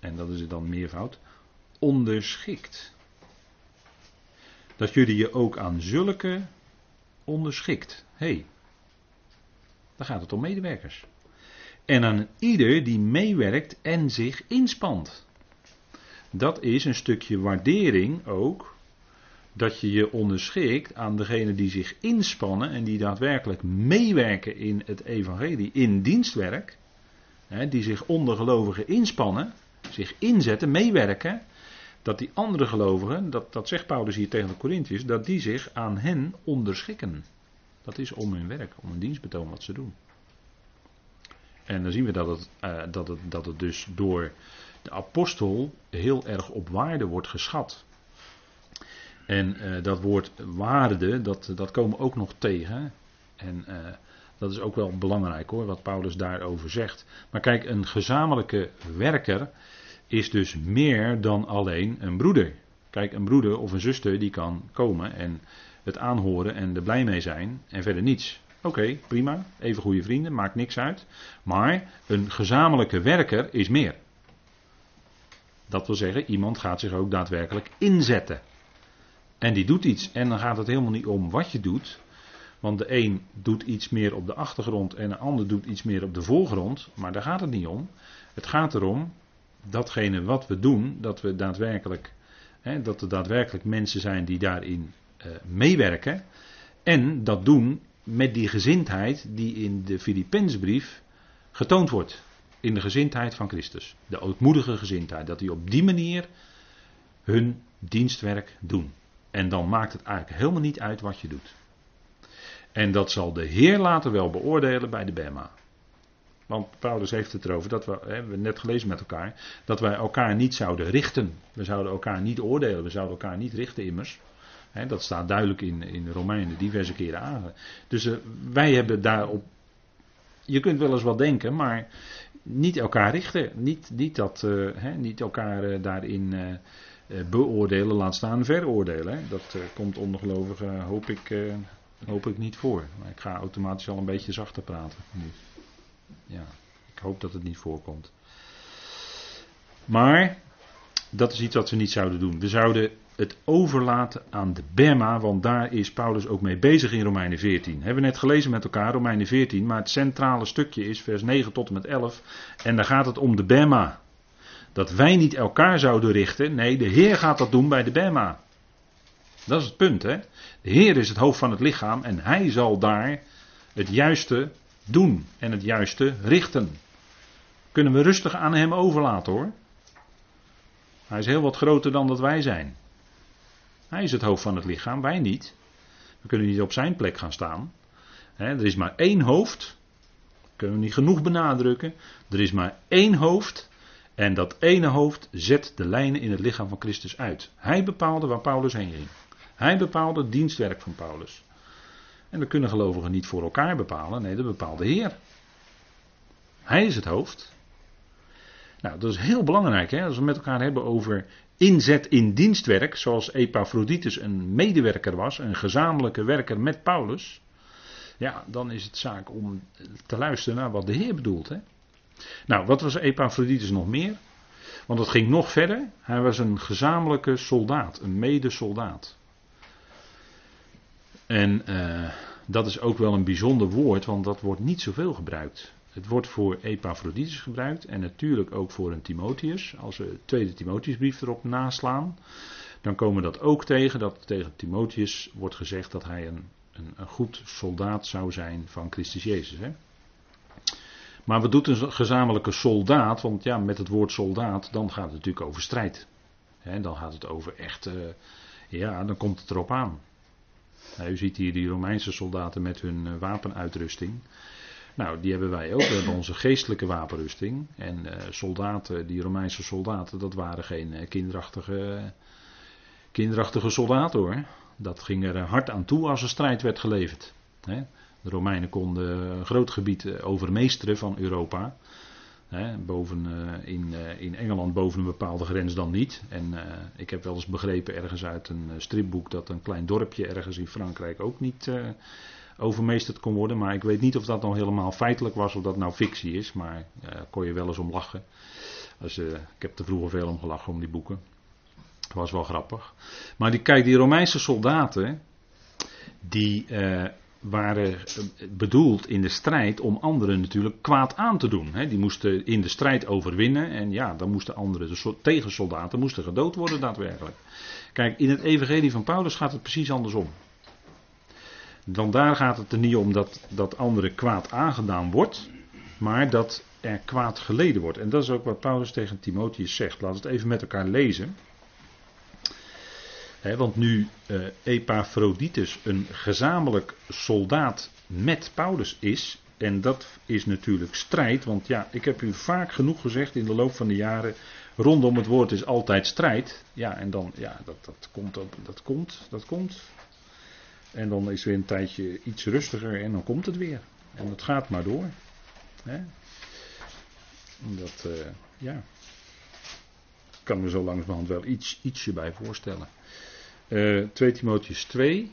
en dat is het dan meervoud, onderschikt. Dat jullie je ook aan zulke onderschikt. Hé, hey, dan gaat het om medewerkers. En aan ieder die meewerkt en zich inspant. Dat is een stukje waardering ook. Dat je je onderschikt aan degene die zich inspannen en die daadwerkelijk meewerken in het evangelie, in dienstwerk. Hè, die zich onder gelovigen inspannen, zich inzetten, meewerken. Dat die andere gelovigen, dat, dat zegt Paulus hier tegen de Corinthiërs, dat die zich aan hen onderschikken. Dat is om hun werk, om hun dienstbetoon wat ze doen. En dan zien we dat het, uh, dat het, dat het dus door de apostel heel erg op waarde wordt geschat. En uh, dat woord waarde, dat, dat komen we ook nog tegen. En uh, dat is ook wel belangrijk hoor, wat Paulus daarover zegt. Maar kijk, een gezamenlijke werker is dus meer dan alleen een broeder. Kijk, een broeder of een zuster die kan komen en het aanhoren en er blij mee zijn en verder niets. Oké, prima. Even goede vrienden, maakt niks uit. Maar een gezamenlijke werker is meer. Dat wil zeggen, iemand gaat zich ook daadwerkelijk inzetten. En die doet iets. En dan gaat het helemaal niet om wat je doet. Want de een doet iets meer op de achtergrond en de ander doet iets meer op de voorgrond. Maar daar gaat het niet om. Het gaat erom datgene wat we doen, dat we daadwerkelijk, hè, dat er daadwerkelijk mensen zijn die daarin uh, meewerken. En dat doen met die gezindheid die in de Filipensbrief getoond wordt. In de gezindheid van Christus. De ootmoedige gezindheid. Dat die op die manier hun dienstwerk doen. En dan maakt het eigenlijk helemaal niet uit wat je doet. En dat zal de Heer later wel beoordelen bij de Bema. Want Paulus heeft het erover, dat we, hè, we net gelezen met elkaar, dat wij elkaar niet zouden richten. We zouden elkaar niet oordelen, we zouden elkaar niet richten immers. Hè, dat staat duidelijk in, in Romeinen diverse keren aan. Dus uh, wij hebben daarop, je kunt wel eens wat denken, maar niet elkaar richten. Niet, niet, dat, uh, hè, niet elkaar uh, daarin beoordelen, laat staan veroordelen. Hè. Dat komt ongelovigen, hoop ik, hoop ik niet voor. Maar ik ga automatisch al een beetje zachter praten nu. Ja, ik hoop dat het niet voorkomt. Maar dat is iets wat we niet zouden doen. We zouden het overlaten aan de Bema, want daar is Paulus ook mee bezig in Romeinen 14. Hebben we net gelezen met elkaar, Romeinen 14, maar het centrale stukje is vers 9 tot en met 11. En daar gaat het om de Bema. Dat wij niet elkaar zouden richten, nee, de Heer gaat dat doen bij de Bema. Dat is het punt, hè. De Heer is het hoofd van het lichaam en hij zal daar het juiste doen en het juiste richten. Kunnen we rustig aan hem overlaten hoor. Hij is heel wat groter dan dat wij zijn. Hij is het hoofd van het lichaam, wij niet. We kunnen niet op zijn plek gaan staan. er is maar één hoofd. Kunnen we niet genoeg benadrukken. Er is maar één hoofd. En dat ene hoofd zet de lijnen in het lichaam van Christus uit. Hij bepaalde waar Paulus heen ging. Hij bepaalde het dienstwerk van Paulus. En we kunnen gelovigen niet voor elkaar bepalen. Nee, dat bepaalt de Heer. Hij is het hoofd. Nou, dat is heel belangrijk hè, als we met elkaar hebben over inzet in dienstwerk, zoals Epaphroditus een medewerker was, een gezamenlijke werker met Paulus. Ja, dan is het zaak om te luisteren naar wat de Heer bedoelt. Hè. Nou, wat was Epaphroditus nog meer? Want het ging nog verder. Hij was een gezamenlijke soldaat, een medesoldaat. En uh, dat is ook wel een bijzonder woord, want dat wordt niet zoveel gebruikt. Het wordt voor Epaphroditus gebruikt en natuurlijk ook voor een Timotheus. Als we de tweede Timotheusbrief erop naslaan, dan komen we dat ook tegen. Dat tegen Timotheus wordt gezegd dat hij een, een, een goed soldaat zou zijn van Christus Jezus. Hè? Maar wat doet een gezamenlijke soldaat? Want ja, met het woord soldaat, dan gaat het natuurlijk over strijd. Hè, dan gaat het over echt, uh, ja, dan komt het erop aan. Nou, u ziet hier die Romeinse soldaten met hun uh, wapenuitrusting. Nou, die hebben wij ook. We hebben onze geestelijke wapenrusting. En uh, soldaten, die Romeinse soldaten, dat waren geen kinderachtige, kinderachtige soldaten hoor. Dat ging er hard aan toe als er strijd werd geleverd. Hè. De Romeinen konden een groot gebied overmeesteren van Europa. Boven, uh, in, uh, in Engeland boven een bepaalde grens dan niet. En ik heb wel eens begrepen ergens uit een stripboek dat een klein dorpje ergens in Frankrijk ook niet overmeesterd kon worden. Maar ik weet niet of dat nou helemaal feitelijk was of dat nou fictie is. Maar kon je wel eens om lachen. Ik heb er vroeger veel om gelachen om die boeken. Het was wel grappig. Maar die, kijk, die Romeinse soldaten. Die waren bedoeld in de strijd om anderen natuurlijk kwaad aan te doen. Die moesten in de strijd overwinnen en ja, dan moesten anderen, de tegensoldaten, moesten gedood worden daadwerkelijk. Kijk, in het evangelie van Paulus gaat het precies andersom. Dan daar gaat het er niet om dat, dat anderen kwaad aangedaan wordt, maar dat er kwaad geleden wordt. En dat is ook wat Paulus tegen Timotheus zegt. Laten we het even met elkaar lezen want nu uh, Epaphroditus een gezamenlijk soldaat met Paulus is, en dat is natuurlijk strijd, want ja, ik heb u vaak genoeg gezegd in de loop van de jaren, rondom het woord is altijd strijd. Ja, en dan, ja, dat, dat komt, dat komt, dat komt. En dan is weer een tijdje iets rustiger en dan komt het weer. En het gaat maar door. Hè? Dat, uh, ja, kan me zo langzamerhand wel iets, ietsje bij voorstellen. Uh, 2 Timotheus 2.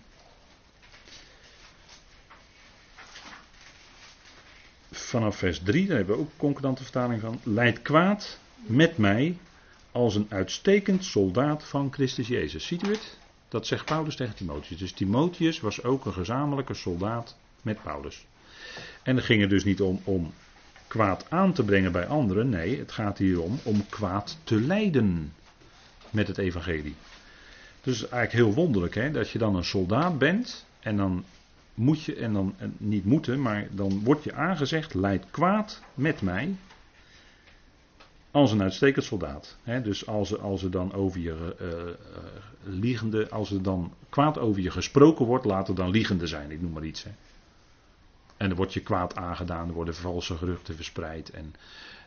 Vanaf vers 3, daar hebben we ook een concordante vertaling van. Leid kwaad met mij als een uitstekend soldaat van Christus Jezus. Ziet u het? Dat zegt Paulus tegen Timotheus. Dus Timotheus was ook een gezamenlijke soldaat met Paulus. En het ging er dus niet om om kwaad aan te brengen bij anderen. Nee, het gaat hier om om kwaad te lijden met het evangelie. Dus eigenlijk heel wonderlijk hè, dat je dan een soldaat bent en dan moet je, en dan niet moeten, maar dan wordt je aangezegd, leid kwaad met mij als een uitstekend soldaat. dus als er, als er dan over je uh, liegende, als er dan kwaad over je gesproken wordt, laat er dan liegende zijn, ik noem maar iets. En er wordt je kwaad aangedaan, er worden valse geruchten verspreid en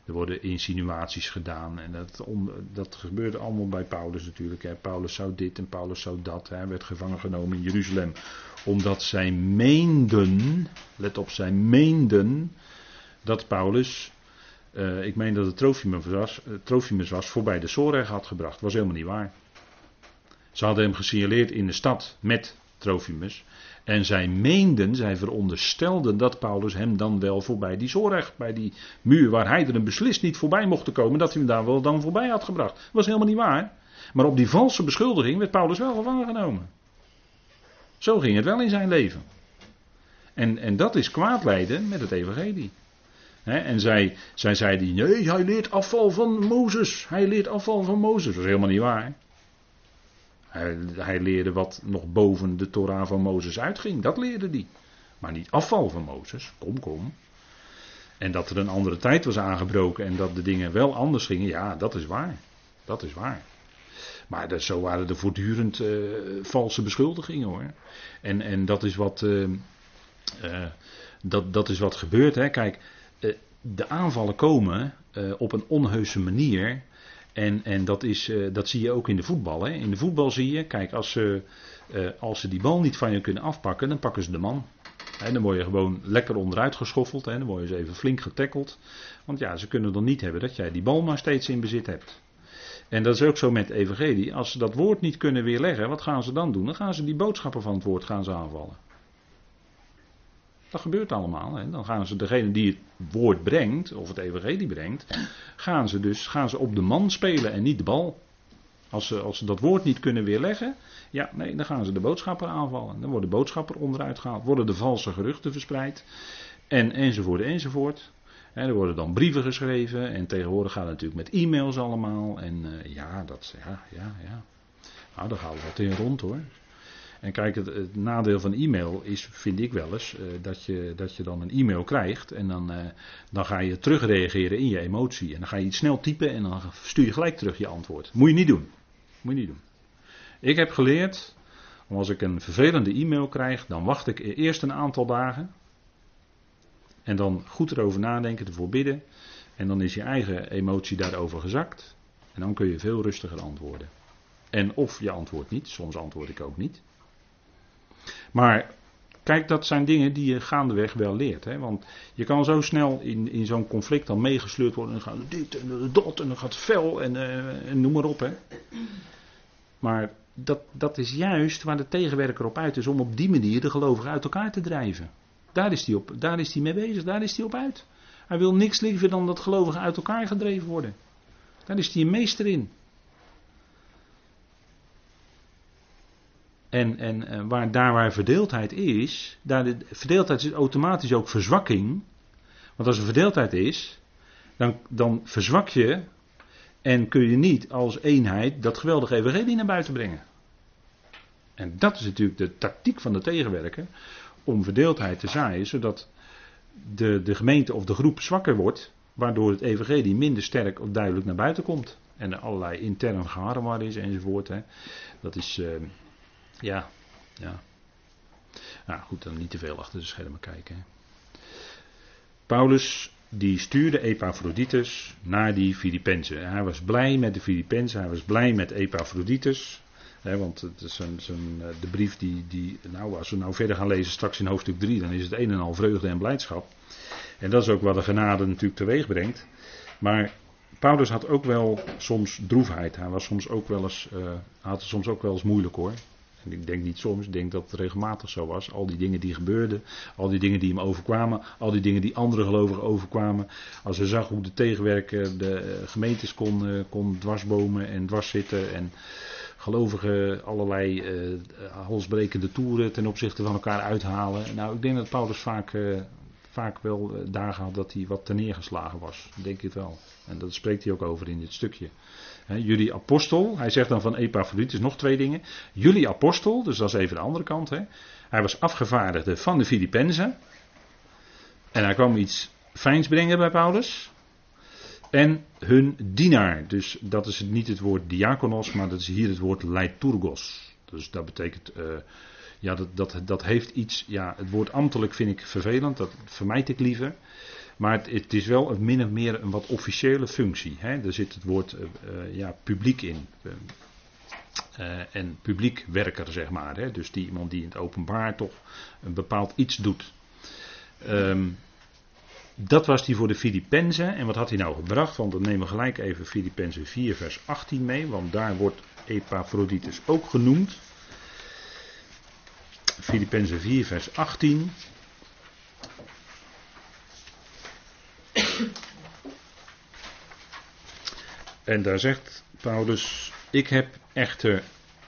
er worden insinuaties gedaan. En dat, dat gebeurde allemaal bij Paulus natuurlijk. Hè. Paulus zou dit en Paulus zou dat. Hij werd gevangen genomen in Jeruzalem. Omdat zij meenden, let op, zij meenden dat Paulus, uh, ik meen dat het Trofimus was, uh, Trofimus was, voorbij de Zoreg had gebracht. Was helemaal niet waar. Ze hadden hem gesignaleerd in de stad met Trofimus. En zij meenden, zij veronderstelden dat Paulus hem dan wel voorbij die zorg, bij die muur waar hij er een beslist niet voorbij mocht komen, dat hij hem daar wel dan voorbij had gebracht. Dat was helemaal niet waar. Maar op die valse beschuldiging werd Paulus wel gevangen genomen. Zo ging het wel in zijn leven. En, en dat is kwaadlijden met het evangelie. en zij, zij zeiden, nee, hij leert afval van Mozes. Hij leert afval van Mozes. Dat is helemaal niet waar. Hij, leerde wat nog boven de Torah van Mozes uitging. Dat leerde hij. Maar niet afval van Mozes. Kom, kom. En dat er een andere tijd was aangebroken en dat de dingen wel anders gingen. Ja, dat is waar. Dat is waar. Maar dat, zo waren er voortdurend uh, valse beschuldigingen hoor. En, en dat is wat. Uh, uh, dat, dat is wat gebeurt. Hè. Kijk, de aanvallen komen op een onheuse manier. En, en dat, is, uh, dat zie je ook in de voetbal. Hè. In de voetbal zie je, kijk, als ze, uh, als ze die bal niet van je kunnen afpakken, dan pakken ze de man. Hè, dan word je gewoon lekker onderuit geschoffeld. Hè, dan word je eens even flink getackeld. Want ja, ze kunnen dan niet hebben dat jij die bal maar steeds in bezit hebt. En dat is ook zo met evangelie. Als ze dat woord niet kunnen weerleggen, wat gaan ze dan doen? Dan gaan ze die boodschappen van het woord gaan ze aanvallen. Dat gebeurt allemaal. Hè. Dan gaan ze, degene die het woord brengt, of het evangelie brengt, gaan ze dus gaan ze op de man spelen en niet de bal. Als ze, als ze dat woord niet kunnen weerleggen, ja, nee, dan gaan ze de boodschapper aanvallen. Dan wordt de boodschapper onderuit gehaald, worden de valse geruchten verspreid, en, enzovoort, enzovoort. En er worden dan brieven geschreven, en tegenwoordig gaat het natuurlijk met e-mails allemaal. En uh, ja, dat, ja, ja, ja. Nou, daar gaan we wat in rond hoor. En kijk, het, nadeel van e-mail is, vind ik wel eens, uh, dat, je, dat je dan een e-mail krijgt en dan, uh, dan ga je terugreageren in je emotie. En dan ga je iets snel typen en dan stuur je gelijk terug je antwoord. Moet je niet doen. Moet je niet doen. Ik heb geleerd, als ik een vervelende e-mail krijg, dan wacht ik eerst een aantal dagen. En dan goed erover nadenken, ervoor bidden. En dan is je eigen emotie daarover gezakt. En dan kun je veel rustiger antwoorden. En of je antwoordt niet, soms antwoord ik ook niet. Maar kijk, dat zijn dingen die je gaandeweg wel leert. Hè? Want je kan zo snel in, in zo'n conflict dan meegesleurd worden. En dan gaat dit en dat en dan gaat fel en, uh, en noem maar op. Hè? Maar dat, dat is juist waar de tegenwerker op uit is om op die manier de gelovigen uit elkaar te drijven. Daar is hij op, daar is hij mee bezig, daar is hij op uit. Hij wil niks liever dan dat gelovigen uit elkaar gedreven worden. Daar is hij een meester in. En, en eh, waar, daar waar verdeeldheid is, daar de, verdeeldheid is automatisch ook verzwakking. Want als er verdeeldheid is, dan, dan verzwak je en kun je niet als eenheid dat geweldige evangelie naar buiten brengen. En dat is natuurlijk de tactiek van de tegenwerker, om verdeeldheid te zaaien, zodat de, de gemeente of de groep zwakker wordt, waardoor het evangelie minder sterk of duidelijk naar buiten komt. En er allerlei intern geharrewar is enzovoort. Hè. Dat is... Uh, ja, ja. Nou goed, dan niet te veel achter de schermen kijken. Hè. Paulus die stuurde Epaphroditus naar die Filippenzen. Hij was blij met de Filippenzen, hij was blij met Epaphroditus. Hè, want het is een, een, de brief die, die, nou als we nou verder gaan lezen straks in hoofdstuk 3, dan is het een en al vreugde en blijdschap. En dat is ook wat de genade natuurlijk teweeg brengt. Maar Paulus had ook wel soms droefheid. Hij was soms ook wel eens, uh, had het soms ook wel eens moeilijk hoor. En ik denk niet soms, ik denk dat het regelmatig zo was. Al die dingen die gebeurden, al die dingen die hem overkwamen, al die dingen die andere gelovigen overkwamen. Als hij zag hoe de tegenwerker de eh, gemeentes kon, eh, kon dwarsbomen en dwarszitten en gelovigen allerlei halsbrekende toeren ten opzichte van elkaar uithalen. Nou, ik denk dat Paulus vaak, vaak wel dagen had dat hij wat neergeslagen was. Denk ik het wel. En dat spreekt hij ook over in dit stukje. Jullie apostel, hij zegt dan van Epaphroditus nog twee dingen. Jullie apostel, dus dat is even de andere kant. Hij was afgevaardigde van de Filippenzen. En hij kwam iets fijns brengen bij Paulus. En hun dienaar. Dus dat is niet het woord diakonos, maar dat is hier het woord leiturgos. Dus dat betekent. Uh, ja, dat, dat, dat heeft iets. Ja, het woord ambtelijk vind ik vervelend, dat vermijd ik liever. Maar het, het is wel een min of meer een wat officiële functie. Hè? Er zit het woord uh, uh, ja, publiek in. en publiekwerker, zeg maar. Hè? Dus die, iemand die in het openbaar toch een bepaald iets doet. Um, dat was die voor de Filippenzen. En wat had hij nou gebracht? Want dan nemen we gelijk even Filippenzen 4, vers 18 mee. Want daar wordt Epaphroditus ook genoemd. Filippenzen 4, vers 18. En daar zegt Paulus: Ik heb echter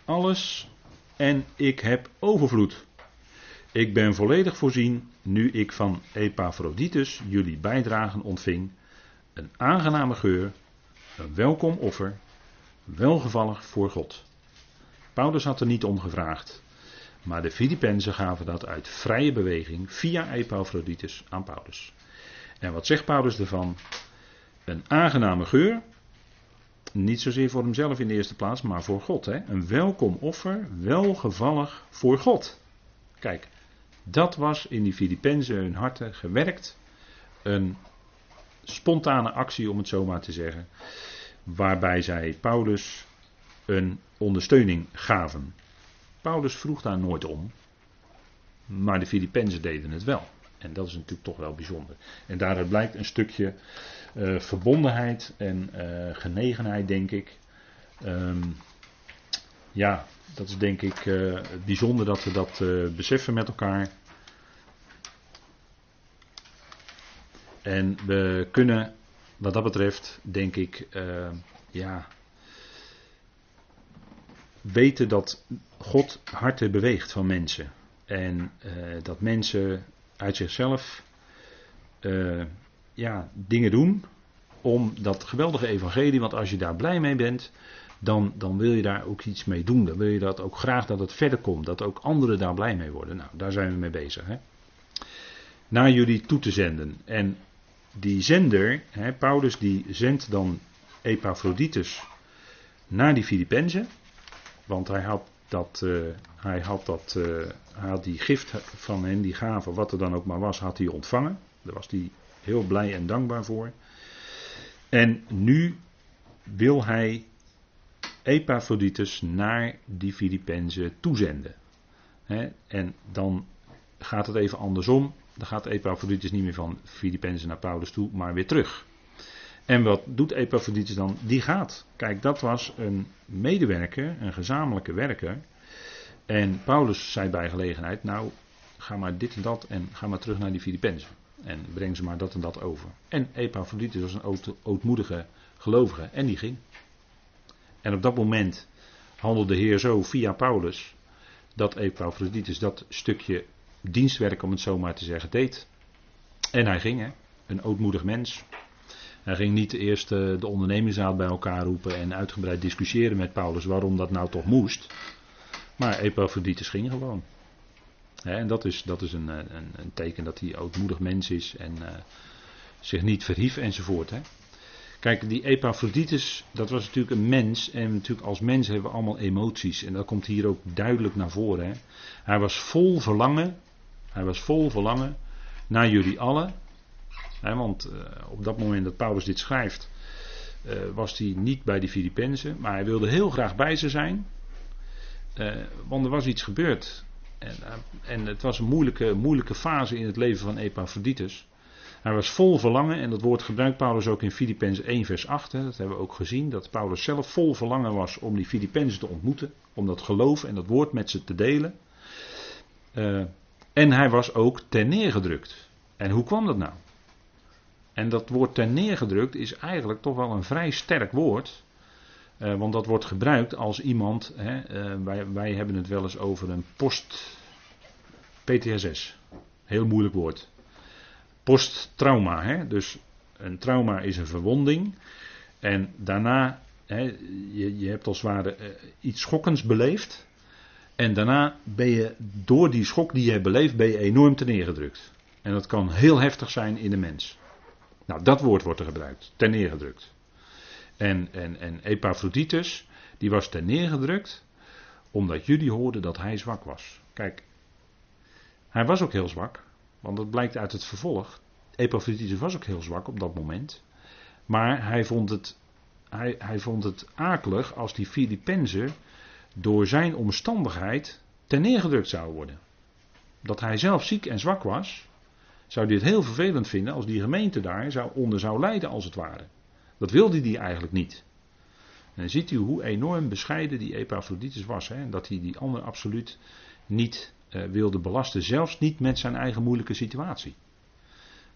alles en ik heb overvloed. Ik ben volledig voorzien nu ik van Epaphroditus jullie bijdragen ontving. Een aangename geur, een welkom offer, welgevallig voor God. Paulus had er niet om gevraagd, maar de Filippenzen gaven dat uit vrije beweging via Epaphroditus aan Paulus. En wat zegt Paulus ervan? Een aangename geur, niet zozeer voor hemzelf in de eerste plaats, maar voor God. Hè? Een welkom offer, welgevallig voor God. Kijk, dat was in die Filippenzen hun harten gewerkt. Een spontane actie, om het zo maar te zeggen. Waarbij zij Paulus een ondersteuning gaven. Paulus vroeg daar nooit om. Maar de Filippenzen deden het wel. En dat is natuurlijk toch wel bijzonder. En daaruit blijkt een stukje uh, verbondenheid en uh, genegenheid, denk ik. Um, ja, dat is denk ik uh, bijzonder dat we dat beseffen met elkaar. En we kunnen, wat dat betreft, denk ik, uh, ja, weten dat God harten beweegt van mensen. En dat mensen uit zichzelf ja, dingen doen om dat geweldige evangelie, want als je daar blij mee bent, dan, dan wil je daar ook iets mee doen. Dan wil je dat ook graag dat het verder komt. Dat ook anderen daar blij mee worden. Nou, daar zijn we mee bezig. Hè? Naar jullie toe te zenden. En die zender, hè, Paulus, die zendt dan Epaphroditus naar die Filippenzen. Want hij had dat, uh, hij had dat, uh, had die gift van hen, die gave, wat er dan ook maar was, had hij ontvangen. Daar was hij heel blij en dankbaar voor. En nu wil hij Epaphroditus naar die Filippenzen toezenden. en dan gaat het even andersom. Dan gaat Epaphroditus niet meer van Filippenzen naar Paulus toe, maar weer terug. En wat doet Epaphroditus dan? Die gaat. Kijk, dat was een medewerker, een gezamenlijke werker. En Paulus zei bij gelegenheid, nou, ga maar dit en dat en ga maar terug naar die Filippenzen. En breng ze maar dat en dat over. En Epaphroditus was een ootmoedige gelovige en die ging. En op dat moment handelde de Heer zo via Paulus dat Epaphroditus dat stukje dienstwerk, om het zo maar te zeggen, deed. En hij ging, hè, een ootmoedig mens. Hij ging niet eerst de ondernemingsraad bij elkaar roepen en uitgebreid discussiëren met Paulus waarom dat nou toch moest. Maar Epaphroditus ging gewoon. en dat is, dat is een, een, een, teken dat hij ootmoedig mens is en uh, zich niet verhief enzovoort. Hè. Kijk, die Epaphroditus, dat was natuurlijk een mens. En natuurlijk als mens hebben we allemaal emoties. En dat komt hier ook duidelijk naar voren. Hè. Hij was vol verlangen. Hij was vol verlangen naar jullie allen. Want uh, op dat moment dat Paulus dit schrijft, was hij niet bij die Filippenzen. Maar hij wilde heel graag bij ze zijn. Uh, want er was iets gebeurd. En, en het was een moeilijke, moeilijke fase in het leven van Epaphroditus. Hij was vol verlangen, en dat woord gebruikt Paulus ook in Filippenzen 1, vers 8. Hè, dat hebben we ook gezien, dat Paulus zelf vol verlangen was om die Filippenzen te ontmoeten. Om dat geloof en dat woord met ze te delen. Uh, en hij was ook ten neergedrukt. En hoe kwam dat nou? En dat woord ten neergedrukt is eigenlijk toch wel een vrij sterk woord. Uh, want dat wordt gebruikt als iemand, hè, uh, wij, wij hebben het wel eens over een post-PTSS. Heel moeilijk woord. Posttrauma, hè? dus een trauma is een verwonding. En daarna, hè, je, je hebt als het ware uh, iets schokkends beleefd. En daarna ben je door die schok die je hebt beleefd, ben je enorm ten neergedrukt. En dat kan heel heftig zijn in de mens. Nou, dat woord wordt er gebruikt, ten neergedrukt. En, en, en Epaphroditus, die was ten neergedrukt, omdat jullie hoorden dat hij zwak was. Kijk, hij was ook heel zwak, want dat blijkt uit het vervolg. Epaphroditus was ook heel zwak op dat moment. Maar hij vond het, hij, hij vond het akelig als die Filippenzen door zijn omstandigheid ten neergedrukt zou worden. Dat hij zelf ziek en zwak was, zou hij het heel vervelend vinden als die gemeente daar zou, onder zou lijden als het ware. Dat wilde hij eigenlijk niet. En ziet u hoe enorm bescheiden die Epaphroditus was. Hè? Dat hij die ander absoluut niet uh, wilde belasten. Zelfs niet met zijn eigen moeilijke situatie.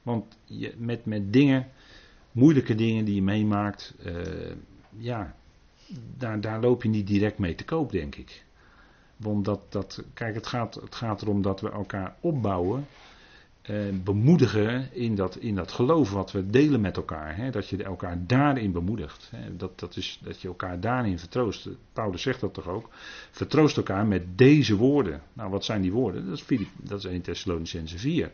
Want je, met, met dingen, moeilijke dingen die je meemaakt, uh, ja, daar, daar loop je niet direct mee te koop, denk ik. Want dat, dat, kijk, het gaat, het gaat erom dat we elkaar opbouwen eh, bemoedigen in dat, in dat geloof wat we delen met elkaar. Hè? Dat je elkaar daarin bemoedigt. Hè? Dat, dat, is, dat je elkaar daarin vertroost. Paulus zegt dat toch ook? Vertroost elkaar met deze woorden. Nou, wat zijn die woorden? Dat is, Philipp, dat is 1 Thessalonicense 4.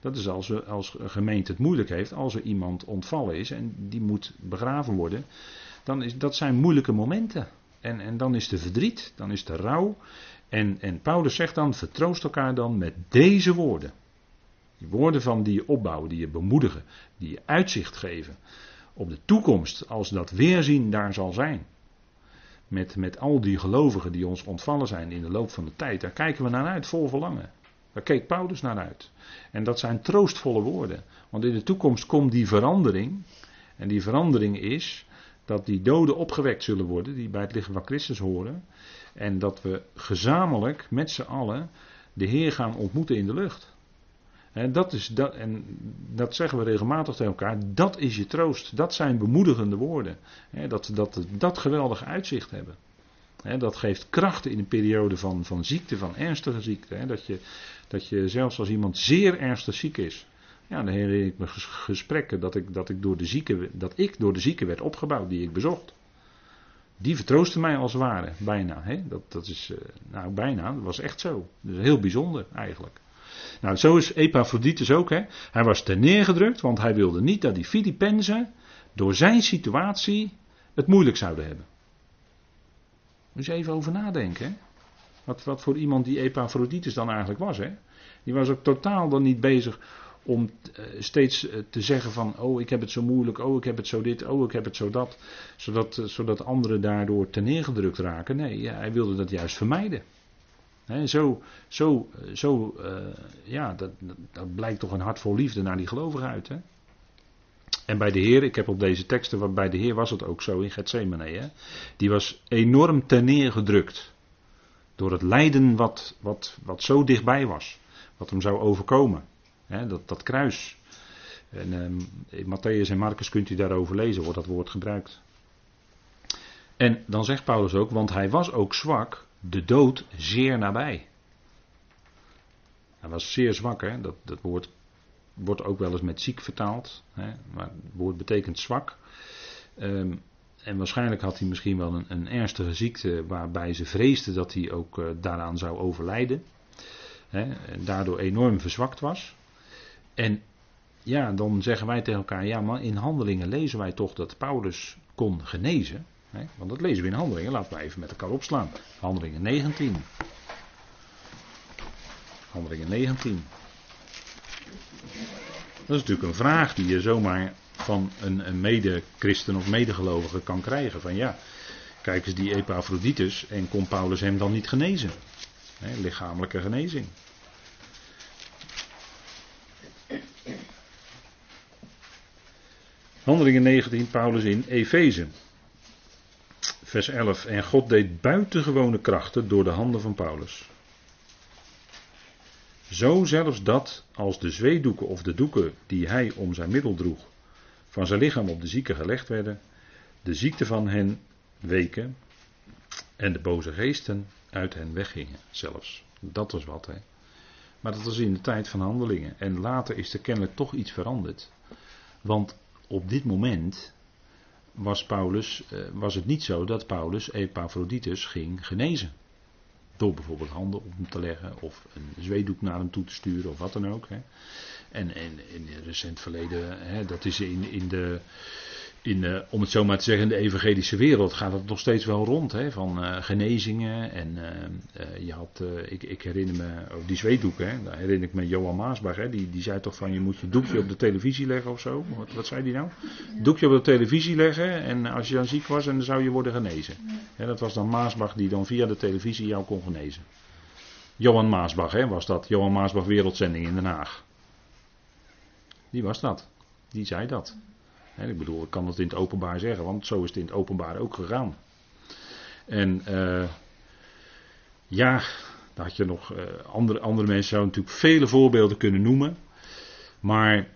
Dat is als, we, als een gemeente het moeilijk heeft, als er iemand ontvallen is en die moet begraven worden. Dan is, dat zijn moeilijke momenten. En, en dan is de verdriet, dan is de rouw. En, en Paulus zegt dan, vertroost elkaar dan met deze woorden. Die woorden van die je opbouwen, die je bemoedigen, die je uitzicht geven op de toekomst, als dat weerzien daar zal zijn. Met, met al die gelovigen die ons ontvallen zijn in de loop van de tijd, daar kijken we naar uit, vol verlangen. Daar keek Paulus naar uit. En dat zijn troostvolle woorden. Want in de toekomst komt die verandering. En die verandering is dat die doden opgewekt zullen worden, die bij het lichaam van Christus horen. En dat we gezamenlijk met z'n allen de Heer gaan ontmoeten in de lucht. Dat, is, en dat zeggen we regelmatig tegen elkaar. Dat is je troost. Dat zijn bemoedigende woorden. Dat, dat, dat geweldige uitzicht hebben. Dat geeft kracht in een periode van, van ziekte, van ernstige ziekte. Dat je, dat je zelfs als iemand zeer ernstig ziek is. Ja, dan herinner ik me gesprekken dat ik, dat, ik door de zieke, dat ik door de zieken werd opgebouwd die ik bezocht. Die vertroostte mij als het ware, bijna. Dat, dat is, eh, nou bijna, dat was echt zo. Is heel bijzonder eigenlijk. Nou, zo is Epaphroditus ook. Hè. Hij was ten neergedrukt, want hij wilde niet dat die Filippenzen door zijn situatie het moeilijk zouden hebben. Dus even over nadenken. Hè. Wat, wat voor iemand die Epaphroditus dan eigenlijk was. Hè. Die was ook totaal dan niet bezig om uh, steeds uh, te zeggen van, oh ik heb het zo moeilijk, oh ik heb het zo dit, oh ik heb het zo dat, zodat, uh, zodat anderen daardoor neergedrukt raken. Nee, hij wilde dat juist vermijden. He, zo, zo, zo uh, ja, dat, dat, blijkt toch een hart vol liefde naar die gelovigen uit. Hè? En bij de Heer, ik heb op deze teksten, bij de Heer was het ook zo in Gethsemane. Hè? Die was enorm ten neergedrukt. Door het lijden wat, wat, wat zo dichtbij was. Wat hem zou overkomen. Hè? Dat, dat kruis. En um, in Matthäus en Marcus kunt u daarover lezen, wordt dat woord gebruikt. En dan zegt Paulus ook, want hij was ook zwak de dood zeer nabij. Hij was zeer zwak, hè? Dat, dat woord wordt ook wel eens met ziek vertaald, hè? maar het woord betekent zwak. Um, en waarschijnlijk had hij misschien wel een, een, ernstige ziekte waarbij ze vreesden dat hij ook uh, daaraan zou overlijden. Hè? En daardoor enorm verzwakt was. En ja, dan zeggen wij tegen elkaar, ja maar in handelingen lezen wij toch dat Paulus kon genezen. Want dat lezen we in Handelingen. Laten we even met elkaar opslaan. Handelingen 19. Handelingen 19. Dat is natuurlijk een vraag die je zomaar van een, een mede-christen of medegelovige kan krijgen. Van ja, kijk eens die Epaphroditus en kon Paulus hem dan niet genezen? lichamelijke genezing. Handelingen 19, Paulus in Efeze vers 11. En God deed buitengewone krachten door de handen van Paulus. Zo zelfs dat als de zweedoeken of de doeken die hij om zijn middel droeg van zijn lichaam op de zieken gelegd werden, de ziekte van hen weken en de boze geesten uit hen weggingen zelfs. Dat was wat, hè. Maar dat was in de tijd van handelingen. En later is er kennelijk toch iets veranderd. Want op dit moment was, Paulus, eh, was het niet zo dat Paulus Epaphroditus ging genezen. Door bijvoorbeeld handen op hem te leggen of een zweetdoek naar hem toe te sturen of wat dan ook. Hè. En, en in het recent verleden, hè, dat is in, in de in, uh, om het zo maar te zeggen, in de evangelische wereld gaat het nog steeds wel rond. Hè, van uh, genezingen. En uh, je had, ik, ik, herinner me, oh, die zweetdoeken, hè, daar herinner ik me Johan Maasbach. Hè, die, die zei toch van je moet je doekje op de televisie leggen of zo. Wat, wat zei die nou? Doekje op de televisie leggen en als je dan ziek was, dan zou je worden genezen. Ja, dat was dan Maasbach die dan via de televisie jou kon genezen. Johan Maasbach hè, was dat. Johan Maasbach Wereldzending in Den Haag. Die was dat. Die zei dat ik bedoel, ik kan dat in het openbaar zeggen, want zo is het in het openbaar ook gegaan. En uh, ja, daar had je nog uh, andere, andere mensen zouden natuurlijk vele voorbeelden kunnen noemen. Maar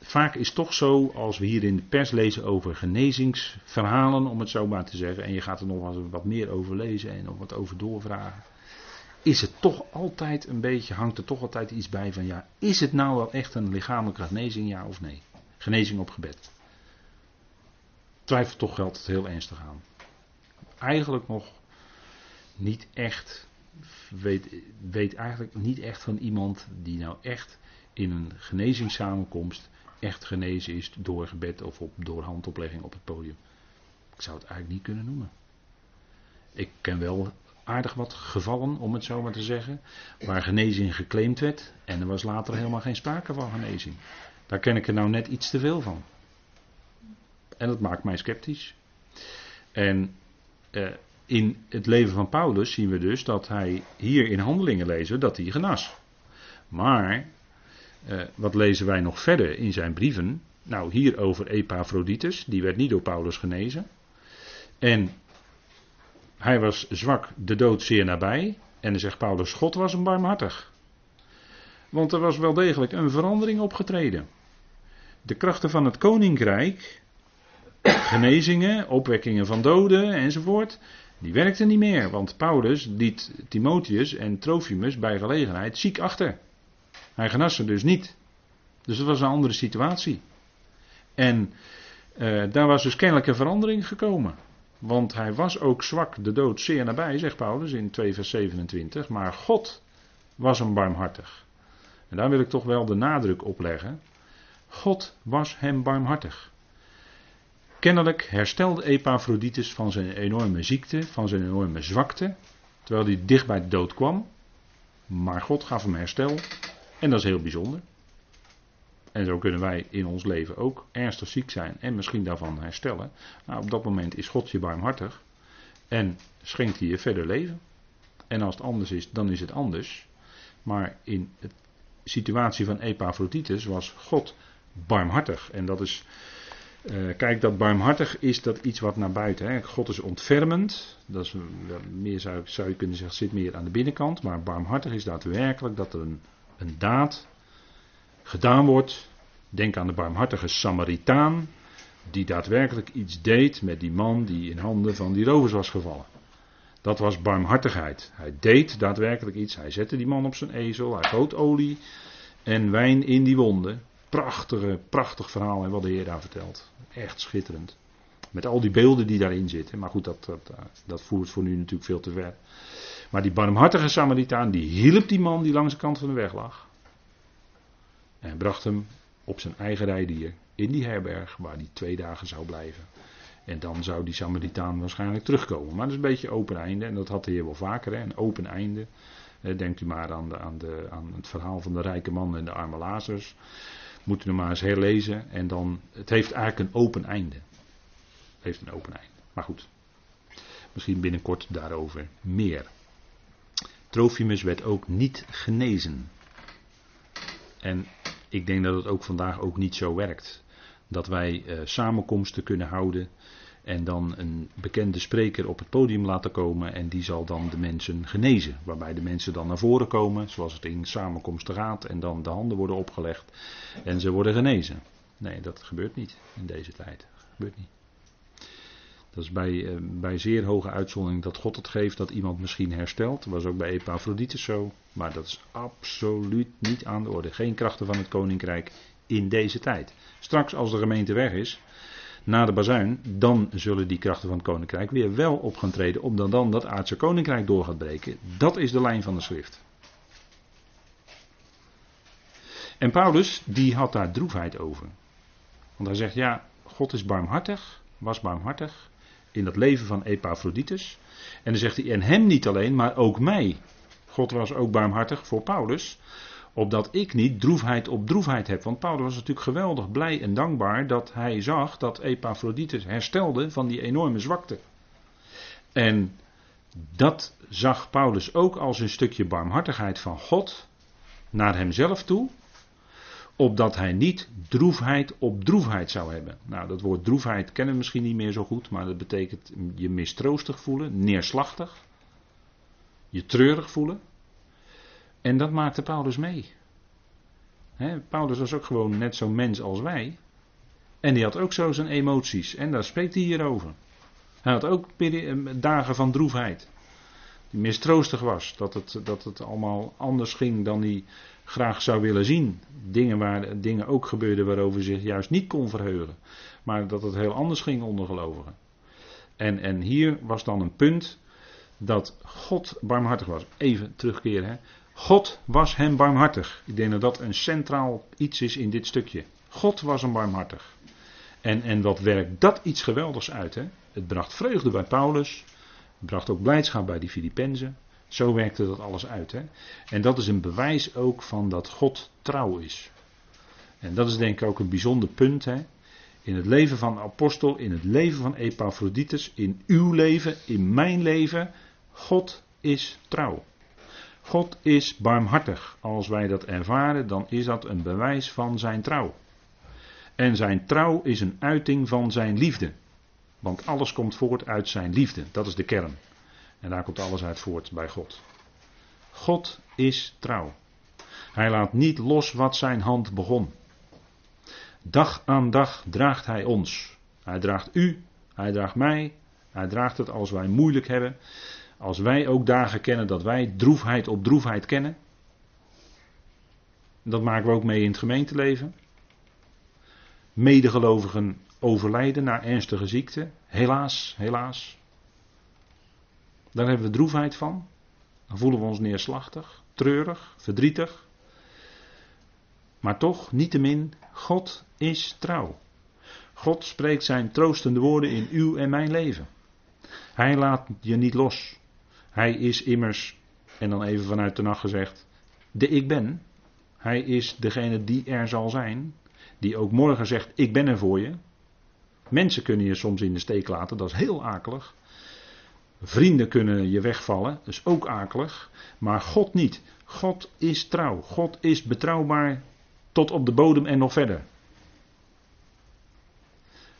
vaak is het toch zo, als we hier in de pers lezen over genezingsverhalen, om het zo maar te zeggen, en je gaat er nog wat meer over lezen en nog wat over doorvragen, is het toch altijd een beetje, hangt er toch altijd iets bij van ja, is het nou wel echt een lichamelijke genezing, ja of nee? Genezing op gebed twijfel toch geldt heel ernstig aan. Eigenlijk nog niet echt, weet, weet eigenlijk niet echt van iemand die nou echt in een genezingssamenkomst echt genezen is door gebed of op, door handoplegging op het podium. Ik zou het eigenlijk niet kunnen noemen. Ik ken wel aardig wat gevallen, om het zo maar te zeggen, waar genezing geclaimd werd en er was later helemaal geen sprake van genezing. Daar ken ik er nou net iets te veel van. En dat maakt mij sceptisch. En eh, in het leven van Paulus zien we dus dat hij hier in handelingen lezen dat hij genas. Maar eh, wat lezen wij nog verder in zijn brieven? Nou, hier over Epaphroditus, die werd niet door Paulus genezen. En hij was zwak, de dood zeer nabij. En dan zegt Paulus, God was hem barmhartig. Want er was wel degelijk een verandering opgetreden. De krachten van het koninkrijk, <coughs> genezingen, opwekkingen van doden enzovoort. Die werkte niet meer, want Paulus liet Timotheus en Trofimus bij gelegenheid ziek achter. Hij genas ze dus niet. Dus dat was een andere situatie. En uh, daar was dus kennelijk een verandering gekomen. Want hij was ook zwak, de dood zeer nabij, zegt Paulus in 2 vers 27. Maar God was hem barmhartig. En daar wil ik toch wel de nadruk op leggen. God was hem barmhartig. Kennelijk herstelde Epaphroditus van zijn enorme ziekte, van zijn enorme zwakte, terwijl hij dicht bij de dood kwam. Maar God gaf hem herstel en dat is heel bijzonder. En zo kunnen wij in ons leven ook ernstig ziek zijn en misschien daarvan herstellen. Op dat moment is God je barmhartig en schenkt hij je verder leven. En als het anders is, dan is het anders. Maar in de situatie van Epaphroditus was God barmhartig. En dat is uh, kijk, dat barmhartig is dat iets wat naar buiten. Hè. God is ontfermend. Dat is meer zou, zou je kunnen zeggen, zit meer aan de binnenkant. Maar barmhartig is daadwerkelijk dat er een, een daad gedaan wordt. Denk aan de barmhartige Samaritaan. Die daadwerkelijk iets deed met die man die in handen van die rovers was gevallen. Dat was barmhartigheid. Hij deed daadwerkelijk iets. Hij zette die man op zijn ezel. Hij goot olie en wijn in die wonden. Prachtige, prachtig verhaal en wat de Heer daar vertelt. Echt schitterend. Met al die beelden die daarin zitten. Maar goed, dat, dat, dat voert voor nu natuurlijk veel te ver. Maar die barmhartige Samaritaan, die hielp die man die langs de kant van de weg lag. En bracht hem op zijn eigen rijdier in die herberg waar hij twee dagen zou blijven. En dan zou die Samaritaan waarschijnlijk terugkomen. Maar dat is een beetje open einde. En dat had de Heer wel vaker, hè? een open einde. Denkt u maar aan, de, aan, de, aan het verhaal van de rijke man en de arme Lazarus. Moet u nog maar eens herlezen. En dan, het heeft eigenlijk een open einde. Het heeft een open einde. Maar goed. Misschien binnenkort daarover meer. Trofimus werd ook niet genezen. En ik denk dat het ook vandaag ook niet zo werkt. Dat wij uh, samenkomsten kunnen houden en dan een bekende spreker op het podium laten komen en die zal dan de mensen genezen. Waarbij de mensen dan naar voren komen, zoals het in samenkomsten gaat, en dan de handen worden opgelegd en ze worden genezen. Nee, dat gebeurt niet in deze tijd. Dat gebeurt niet. Dat is bij, eh, bij zeer hoge uitzondering dat God het geeft dat iemand misschien herstelt. Dat was ook bij Epaphroditus zo. Maar dat is absoluut niet aan de orde. Geen krachten van het koninkrijk in deze tijd. Straks als de gemeente weg is, na de bazuin, dan zullen die krachten van het koninkrijk weer wel op gaan treden, omdat dan dat aardse koninkrijk door gaat breken. Dat is de lijn van de schrift. En Paulus, die had daar droefheid over. Want hij zegt, ja, God is barmhartig, was barmhartig in dat leven van Epaphroditus. En dan zegt hij, en hem niet alleen, maar ook mij. God was ook barmhartig voor Paulus, opdat ik niet droefheid op droefheid heb. Want Paulus was natuurlijk geweldig blij en dankbaar dat hij zag dat Epaphroditus herstelde van die enorme zwakte. En dat zag Paulus ook als een stukje barmhartigheid van God naar hemzelf toe, opdat hij niet droefheid op droefheid zou hebben. Nou, dat woord droefheid kennen we misschien niet meer zo goed, maar dat betekent je mistroostig voelen, neerslachtig, je treurig voelen. En dat maakte Paulus mee. Paulus was ook gewoon net zo'n mens als wij. En die had ook zo zijn emoties. En daar spreekt hij hier over. Hij had ook eh, dagen van droefheid. Die mistroostig was. Dat het, dat het allemaal anders ging dan hij graag zou willen zien. Dingen, waar, dingen ook gebeurden waarover hij zich juist niet kon verheugen. Maar dat het heel anders ging onder gelovigen. En, en hier was dan een punt dat God barmhartig was. Even terugkeren. Hè. God was hem barmhartig. Ik denk dat dat een centraal iets is in dit stukje. God was hem barmhartig. En, en wat werkt dat iets geweldigs uit. Hè? Het bracht vreugde bij Paulus. Het bracht ook blijdschap bij die Filippenzen. Zo werkte dat alles uit. Hè? En dat is een bewijs ook van dat God trouw is. En dat is denk ik ook een bijzonder punt. Hè? In het leven van de apostel, in het leven van Epaphroditus, in uw leven, in mijn leven. God is trouw. God is barmhartig. Als wij dat ervaren, dan is dat een bewijs van zijn trouw. En zijn trouw is een uiting van zijn liefde. Want alles komt voort uit zijn liefde. Dat is de kern. En daar komt alles uit voort bij God. God is trouw. Hij laat niet los wat zijn hand begon. Dag aan dag draagt hij ons. Hij draagt u, hij draagt mij, hij draagt het als wij moeilijk hebben. Als wij ook dagen kennen dat wij droefheid op droefheid kennen. Dat maken we ook mee in het gemeenteleven. Medegelovigen overlijden na ernstige ziekte. Helaas, helaas. Daar hebben we droefheid van. Dan voelen we ons neerslachtig, treurig, verdrietig. Maar toch, niettemin, God is trouw. God spreekt zijn troostende woorden in uw en mijn leven. Hij laat je niet los. Hij is immers, en dan even vanuit de nacht gezegd, de ik ben. Hij is degene die er zal zijn. Die ook morgen zegt, ik ben er voor je. Mensen kunnen je soms in de steek laten, dat is heel akelig. Vrienden kunnen je wegvallen, dat is ook akelig. Maar God niet. God is trouw. God is betrouwbaar tot op de bodem en nog verder.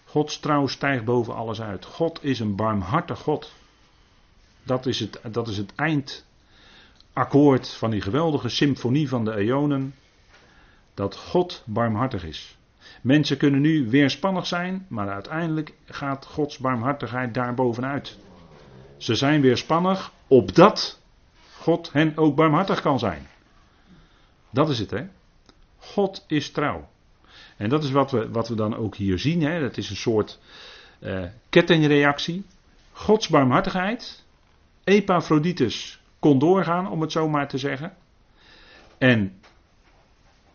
Gods trouw stijgt boven alles uit. God is een barmhartig God. Dat is het, dat is het eindakkoord van die geweldige symfonie van de eonen. Dat God barmhartig is. Mensen kunnen nu weerspannig zijn, maar uiteindelijk gaat Gods barmhartigheid daar bovenuit. Ze zijn weerspannig opdat God hen ook barmhartig kan zijn. Dat is het, hè? God is trouw. En dat is wat we, wat we dan ook hier zien. Hè? Dat is een soort uh, kettingreactie. Gods barmhartigheid Epaphroditus kon doorgaan, om het zo maar te zeggen. En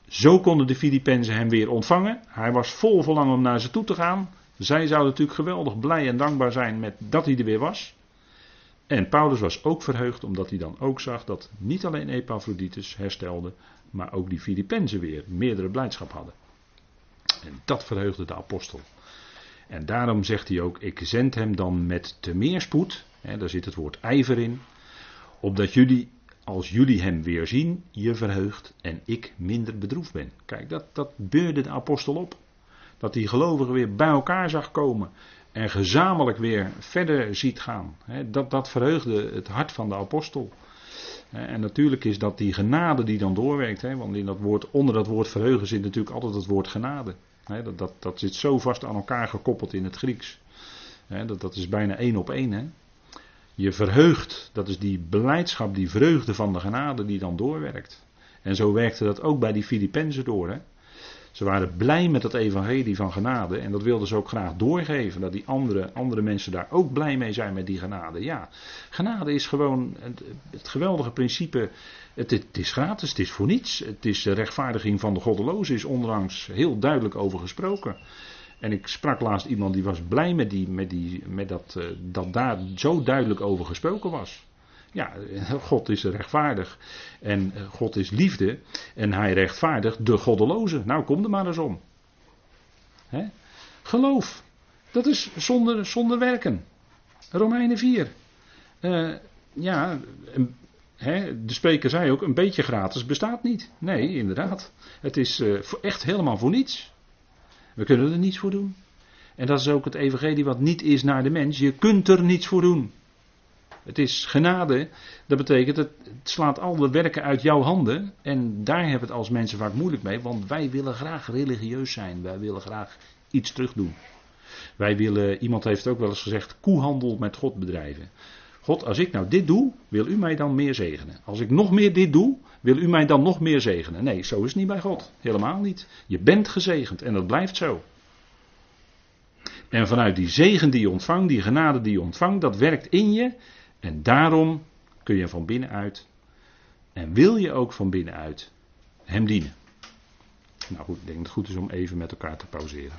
zo konden de Filippenzen hem weer ontvangen. Hij was vol verlangen om naar ze toe te gaan. Zij zouden natuurlijk geweldig blij en dankbaar zijn met dat hij er weer was. En Paulus was ook verheugd omdat hij dan ook zag dat niet alleen Epaphroditus herstelde, maar ook die Filippenzen weer meerdere blijdschap hadden. En dat verheugde de apostel. En daarom zegt hij ook: Ik zend hem dan met te meer spoed daar zit het woord ijver in. Opdat jullie, als jullie hem weer zien, je verheugt en ik minder bedroefd ben. Kijk, dat, dat beurde de apostel op. Dat die gelovigen weer bij elkaar zag komen. En gezamenlijk weer verder ziet gaan. dat, dat verheugde het hart van de apostel. En natuurlijk is dat die genade die dan doorwerkt. want in dat woord, onder dat woord verheugen zit natuurlijk altijd het woord genade. dat, dat, dat zit zo vast aan elkaar gekoppeld in het Grieks dat, dat is bijna één op één. Je verheugt, dat is die beleidschap, die vreugde van de genade die dan doorwerkt. En zo werkte dat ook bij die Filippenzen door. Hè? Ze waren blij met het evangelie van genade en dat wilden ze ook graag doorgeven. Dat die andere, andere mensen daar ook blij mee zijn met die genade. Ja, genade is gewoon het, het geweldige principe. Het, het, is gratis, het is voor niets. Het is de rechtvaardiging van de goddelozen, is onlangs heel duidelijk over gesproken. En ik sprak laatst iemand die was blij met, die, met, die, met dat, uh, dat daar zo duidelijk over gesproken was. Ja, <laughs> God is rechtvaardig. En eh, God is liefde. En hij rechtvaardigt de goddeloze. Nou, kom er maar eens om. Geloof. Dat is zonder, zonder werken. Romeinen 4. Uh, eh, ja, de spreker zei ook: een beetje gratis bestaat niet. Nee, inderdaad. Het is echt helemaal voor niets. We kunnen er niets voor doen. En dat is ook het evangelie wat niet is naar de mens. Je kunt er niets voor doen. Het is genade. Dat betekent, het, het slaat al de werken uit jouw handen. En daar hebben we het als mensen vaak moeilijk mee. Want wij willen graag religieus zijn. Wij willen graag iets terugdoen. Wij willen, iemand heeft ook wel eens gezegd, koehandel met God bedrijven. God, als ik nou dit doe, wil u mij dan meer zegenen. Als ik nog meer dit doe, wil u mij dan nog meer zegenen. Nee, zo is het niet bij God. Helemaal niet. Je bent gezegend en dat blijft zo. En vanuit die zegen die je ontvangt, die genade die je ontvangt, dat werkt in je. En daarom kun je van binnenuit en wil je ook van binnenuit Hem dienen. Nou goed, ik denk dat het goed is om even met elkaar te pauzeren.